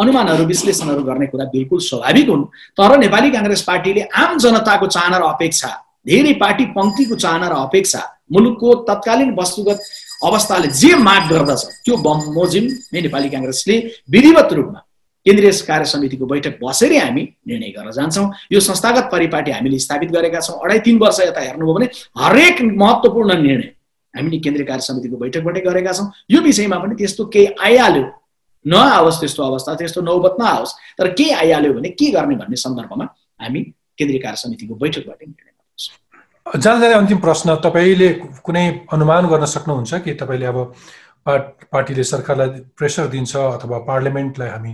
अनुमानहरू विश्लेषणहरू गर्ने कुरा बिल्कुल स्वाभाविक हुन्। तर नेपाली काङ्ग्रेस पार्टीले आम जनताको चाहना र अपेक्षा धेरै पार्टी पङ्क्तिको चाहना र अपेक्षा मुलुकको तत्कालीन वस्तुगत अवस्थाले जे माग गर्दछ त्यो बमोजिम नै नेपाली काङ्ग्रेसले विधिवत रूपमा केन्द्रीय कार्य समितिको बैठक बसेरै हामी निर्णय गरेर जान्छौँ। यो संस्थागत परिपाटी हामीले स्थापित गरेका छौँ। अढाई तिन वर्ष यता हेर्नुभयो भने हरेक महत्त्वपूर्ण निर्णय हामीले केन्द्रीय कार्य समितिको बैठकबाटै गरेका छौँ। यो विषयमा पनि त्यस्तो केही आइहाल्यो। नआओस् त्यस्तो अवस्था त्यस्तो नौबत नआओस्। तर के आइहाल्यो भने के गर्ने भन्ने सन्दर्भमा हामी केन्द्रीय कार्य समितिको बैठकबाटै निर्णय जाँदा जाँदै अन्तिम प्रश्न तपाईँले कुनै अनुमान गर्न सक्नुहुन्छ कि तपाईँले अब पार्टीले सरकारलाई प्रेसर दिन्छ अथवा पार्लियामेन्टलाई हामी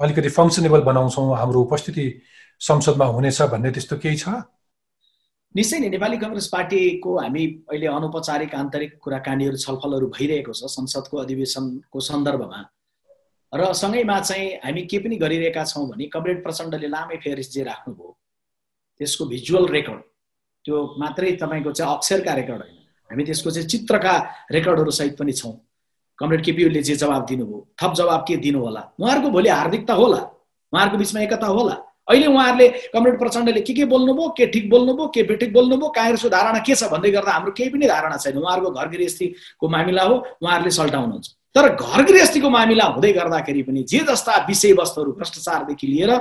अलिकति फङ्सनेबल बनाउँछौँ हाम्रो उपस्थिति संसदमा हुनेछ भन्ने त्यस्तो केही छ? निश्चय नै नेपाली कङ्ग्रेस पार्टीको हामी अहिले अनौपचारिक आन्तरिक कुराकानीहरू छलफलहरू भइरहेको छ संसदको अधिवेशनको सन्दर्भमा। र सँगैमा चाहिँ हामी के पनि गरिरहेका छौँ भने कमरेड प्रचण्डले लामै फेरिस जे राख्नुभयो त्यसको भिजुअल रेकर्ड त्यो मात्रै तपाईँको चाहिँ अक्षरका रेकर्ड होइन। हामी त्यसको चाहिँ चित्रका रेकर्डहरू सहित पनि छौँ। कमरेड केपी ओलीले जे जवाब दिनुभयो थप जवाब के दिनु होला उहाँहरूको भोलि हार्दिकता होला। उहाँहरूको बिचमा एकता होला। अहिले उहाँहरूले कमरेड प्रचण्डले के के बोल्नुभयो के ठिक बोल्नुभयो के बेठिक बोल्नुभयो काङ्ग्रेसको धारणा के छ भन्दै गर्दा हाम्रो केही पनि धारणा छैन। उहाँहरूको घर गृहस्थीको मामिला हो उहाँहरूले सल्टाउनुहुन्छ। तर घर गृहस्थीको मामिला हुँदै गर्दाखेरि पनि जे जस्ता विषयवस्तुहरू भ्रष्टाचारदेखि लिएर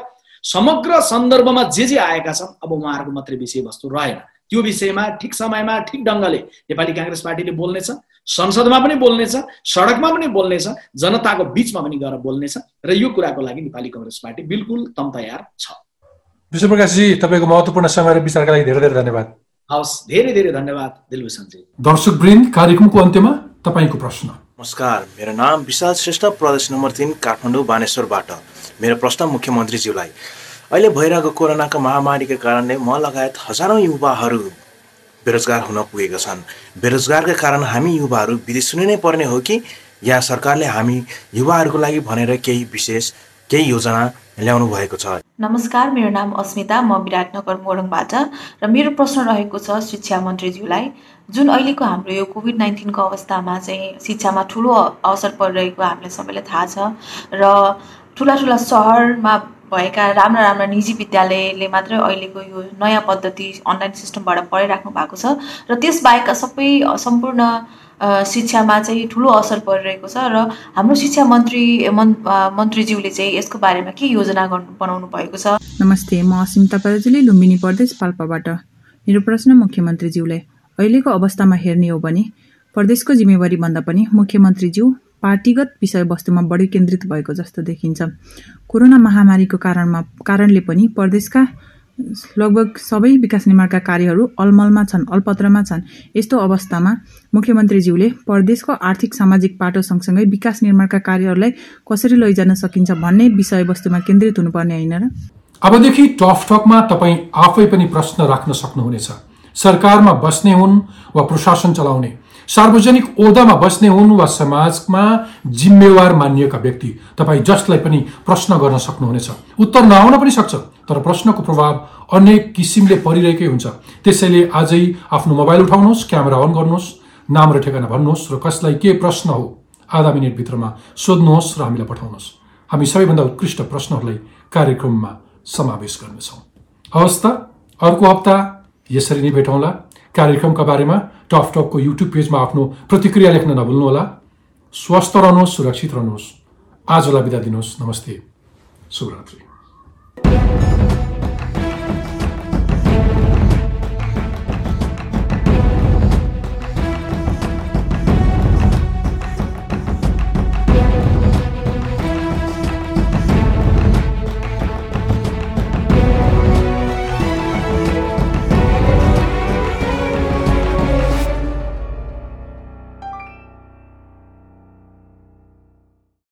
समग्र सन्दर्भमा जे जे आएका छन् अब उहाँहरूको मात्रै विषयवस्तु रहेन। त्यो विषयमा ठिक समयमा ठिक ढङ्गले नेपाली काङ्ग्रेस पार्टीले बोल्नेछ संसदमा पनि बोल्नेछ सडकमा पनि बोल्नेछ जनताको बिचमा पनि गएर बोल्नेछ र यो कुराको लागि नेपाली कङ्ग्रेस पार्टी बिल्कुल तम तयार छ। विश्वप्रकाशजी तपाईँको महत्त्वपूर्ण समय र विचारका लागि धेरै धेरै धन्यवाद। हवस् धेरै धेरै धन्यवाद दिलभूषणजी। दर्शक वृन्द कार्यक्रमको अन्त्यमा तपाईँको प्रश्न। नमस्कार मेरो नाम विशाल श्रेष्ठ प्रदेश नम्बर तिन काठमाडौँ बानेश्वरबाट। मेरो प्रश्न मुख्यमन्त्रीज्यूलाई। अहिले भइरहेको कोरोनाको महामारीको कारणले म लगायत हजारौँ युवाहरू बेरोजगार हुन पुगेका छन्। बेरोजगारका कारण हामी युवाहरू विदेश सुनिनै पर्ने हो कि या सरकारले हामी युवाहरूको लागि भनेर केही विशेष केही योजना ल्याउनु भएको छ? नमस्कार मेरो नाम अस्मिता म विराटनगर मोरङबाट र मेरो प्रश्न रहेको छ शिक्षा मन्त्रीज्यूलाई। जुन अहिलेको हाम्रो यो कोभिड नाइन्टिनको अवस्थामा चाहिँ शिक्षामा ठुलो असर परिरहेको हामीलाई सबैलाई थाहा छ र ठुला ठुला सहरमा भएका राम्रा राम्रा निजी विद्यालयले मात्रै अहिलेको यो नयाँ पद्धति अनलाइन सिस्टमबाट पढाइराख्नु भएको छ र त्यसबाहेकका सबै सम्पूर्ण शिक्षामा चाहिँ ठुलो असर परिरहेको छ र हाम्रो शिक्षा मन्त्री मन् मन्त्रीज्यूले चाहिँ यसको बारेमा के योजना गर्नु बनाउनु भएको छ? नमस्ते म असिमता पराजुली लुम्बिनी प्रदेश पाल्पाबाट। मेरो प्रश्न मुख्यमन्त्रीज्यूलाई अहिलेको अवस्थामा हेर्ने हो भने प्रदेशको जिम्मेवारी भन्दा पनि मुख्यमन्त्रीज्यू पार्टीगत विषयवस्तुमा बढी केन्द्रित भएको जस्तो देखिन्छ। कोरोना महामारीको कारणमा कारणले पनि प्रदेशका लगभग सबै विकास निर्माणका कार्यहरू अलमलमा छन् अल्पत्रमा छन्। यस्तो अवस्थामा मुख्यमन्त्रीज्यूले प्रदेशको आर्थिक सामाजिक पाटो सँगसँगै विकास निर्माणका कार्यहरूलाई कसरी लैजान सकिन्छ भन्ने विषयवस्तुमा केन्द्रित हुनुपर्ने होइन र? अबदेखि टफ टकमा तपाईँ आफै पनि प्रश्न राख्न सक्नुहुनेछ। सरकारमा बस्ने हुन् वा प्रशासन चलाउने सार्वजनिक ओदामा बस्ने हुन् वा समाजमा जिम्मेवार मानिएका व्यक्ति। तपाईँ जसलाई पनि प्रश्न गर्न सक्नुहुनेछ। उत्तर नआउन पनि सक्छ तर प्रश्नको प्रभाव अनेक किसिमले परिरहेकै हुन्छ। त्यसैले आजै आफ्नो मोबाइल उठाउनुहोस् क्यामेरा अन गर्नुहोस् नाम र ठेगाना भन्नुहोस् र कसलाई के प्रश्न हो आधा मिनटभित्रमा सोध्नुहोस् र हामीलाई पठाउनुहोस्। हामी सबैभन्दा उत्कृष्ट प्रश्नहरूलाई कार्यक्रममा समावेश गर्नेछौँ। हवस् त अर्को हप्ता यसरी नै भेटौँला। कार्यक्रमका बारेमा टफ टकको युट्युब पेजमा आफ्नो प्रतिक्रिया लेख्न नभुल्नुहोला स्वस्थ रहनुहोस् सुरक्षित रहनुहोस्। आजलाई बिदा दिनुहोस्। नमस्ते। शुभरात्रि।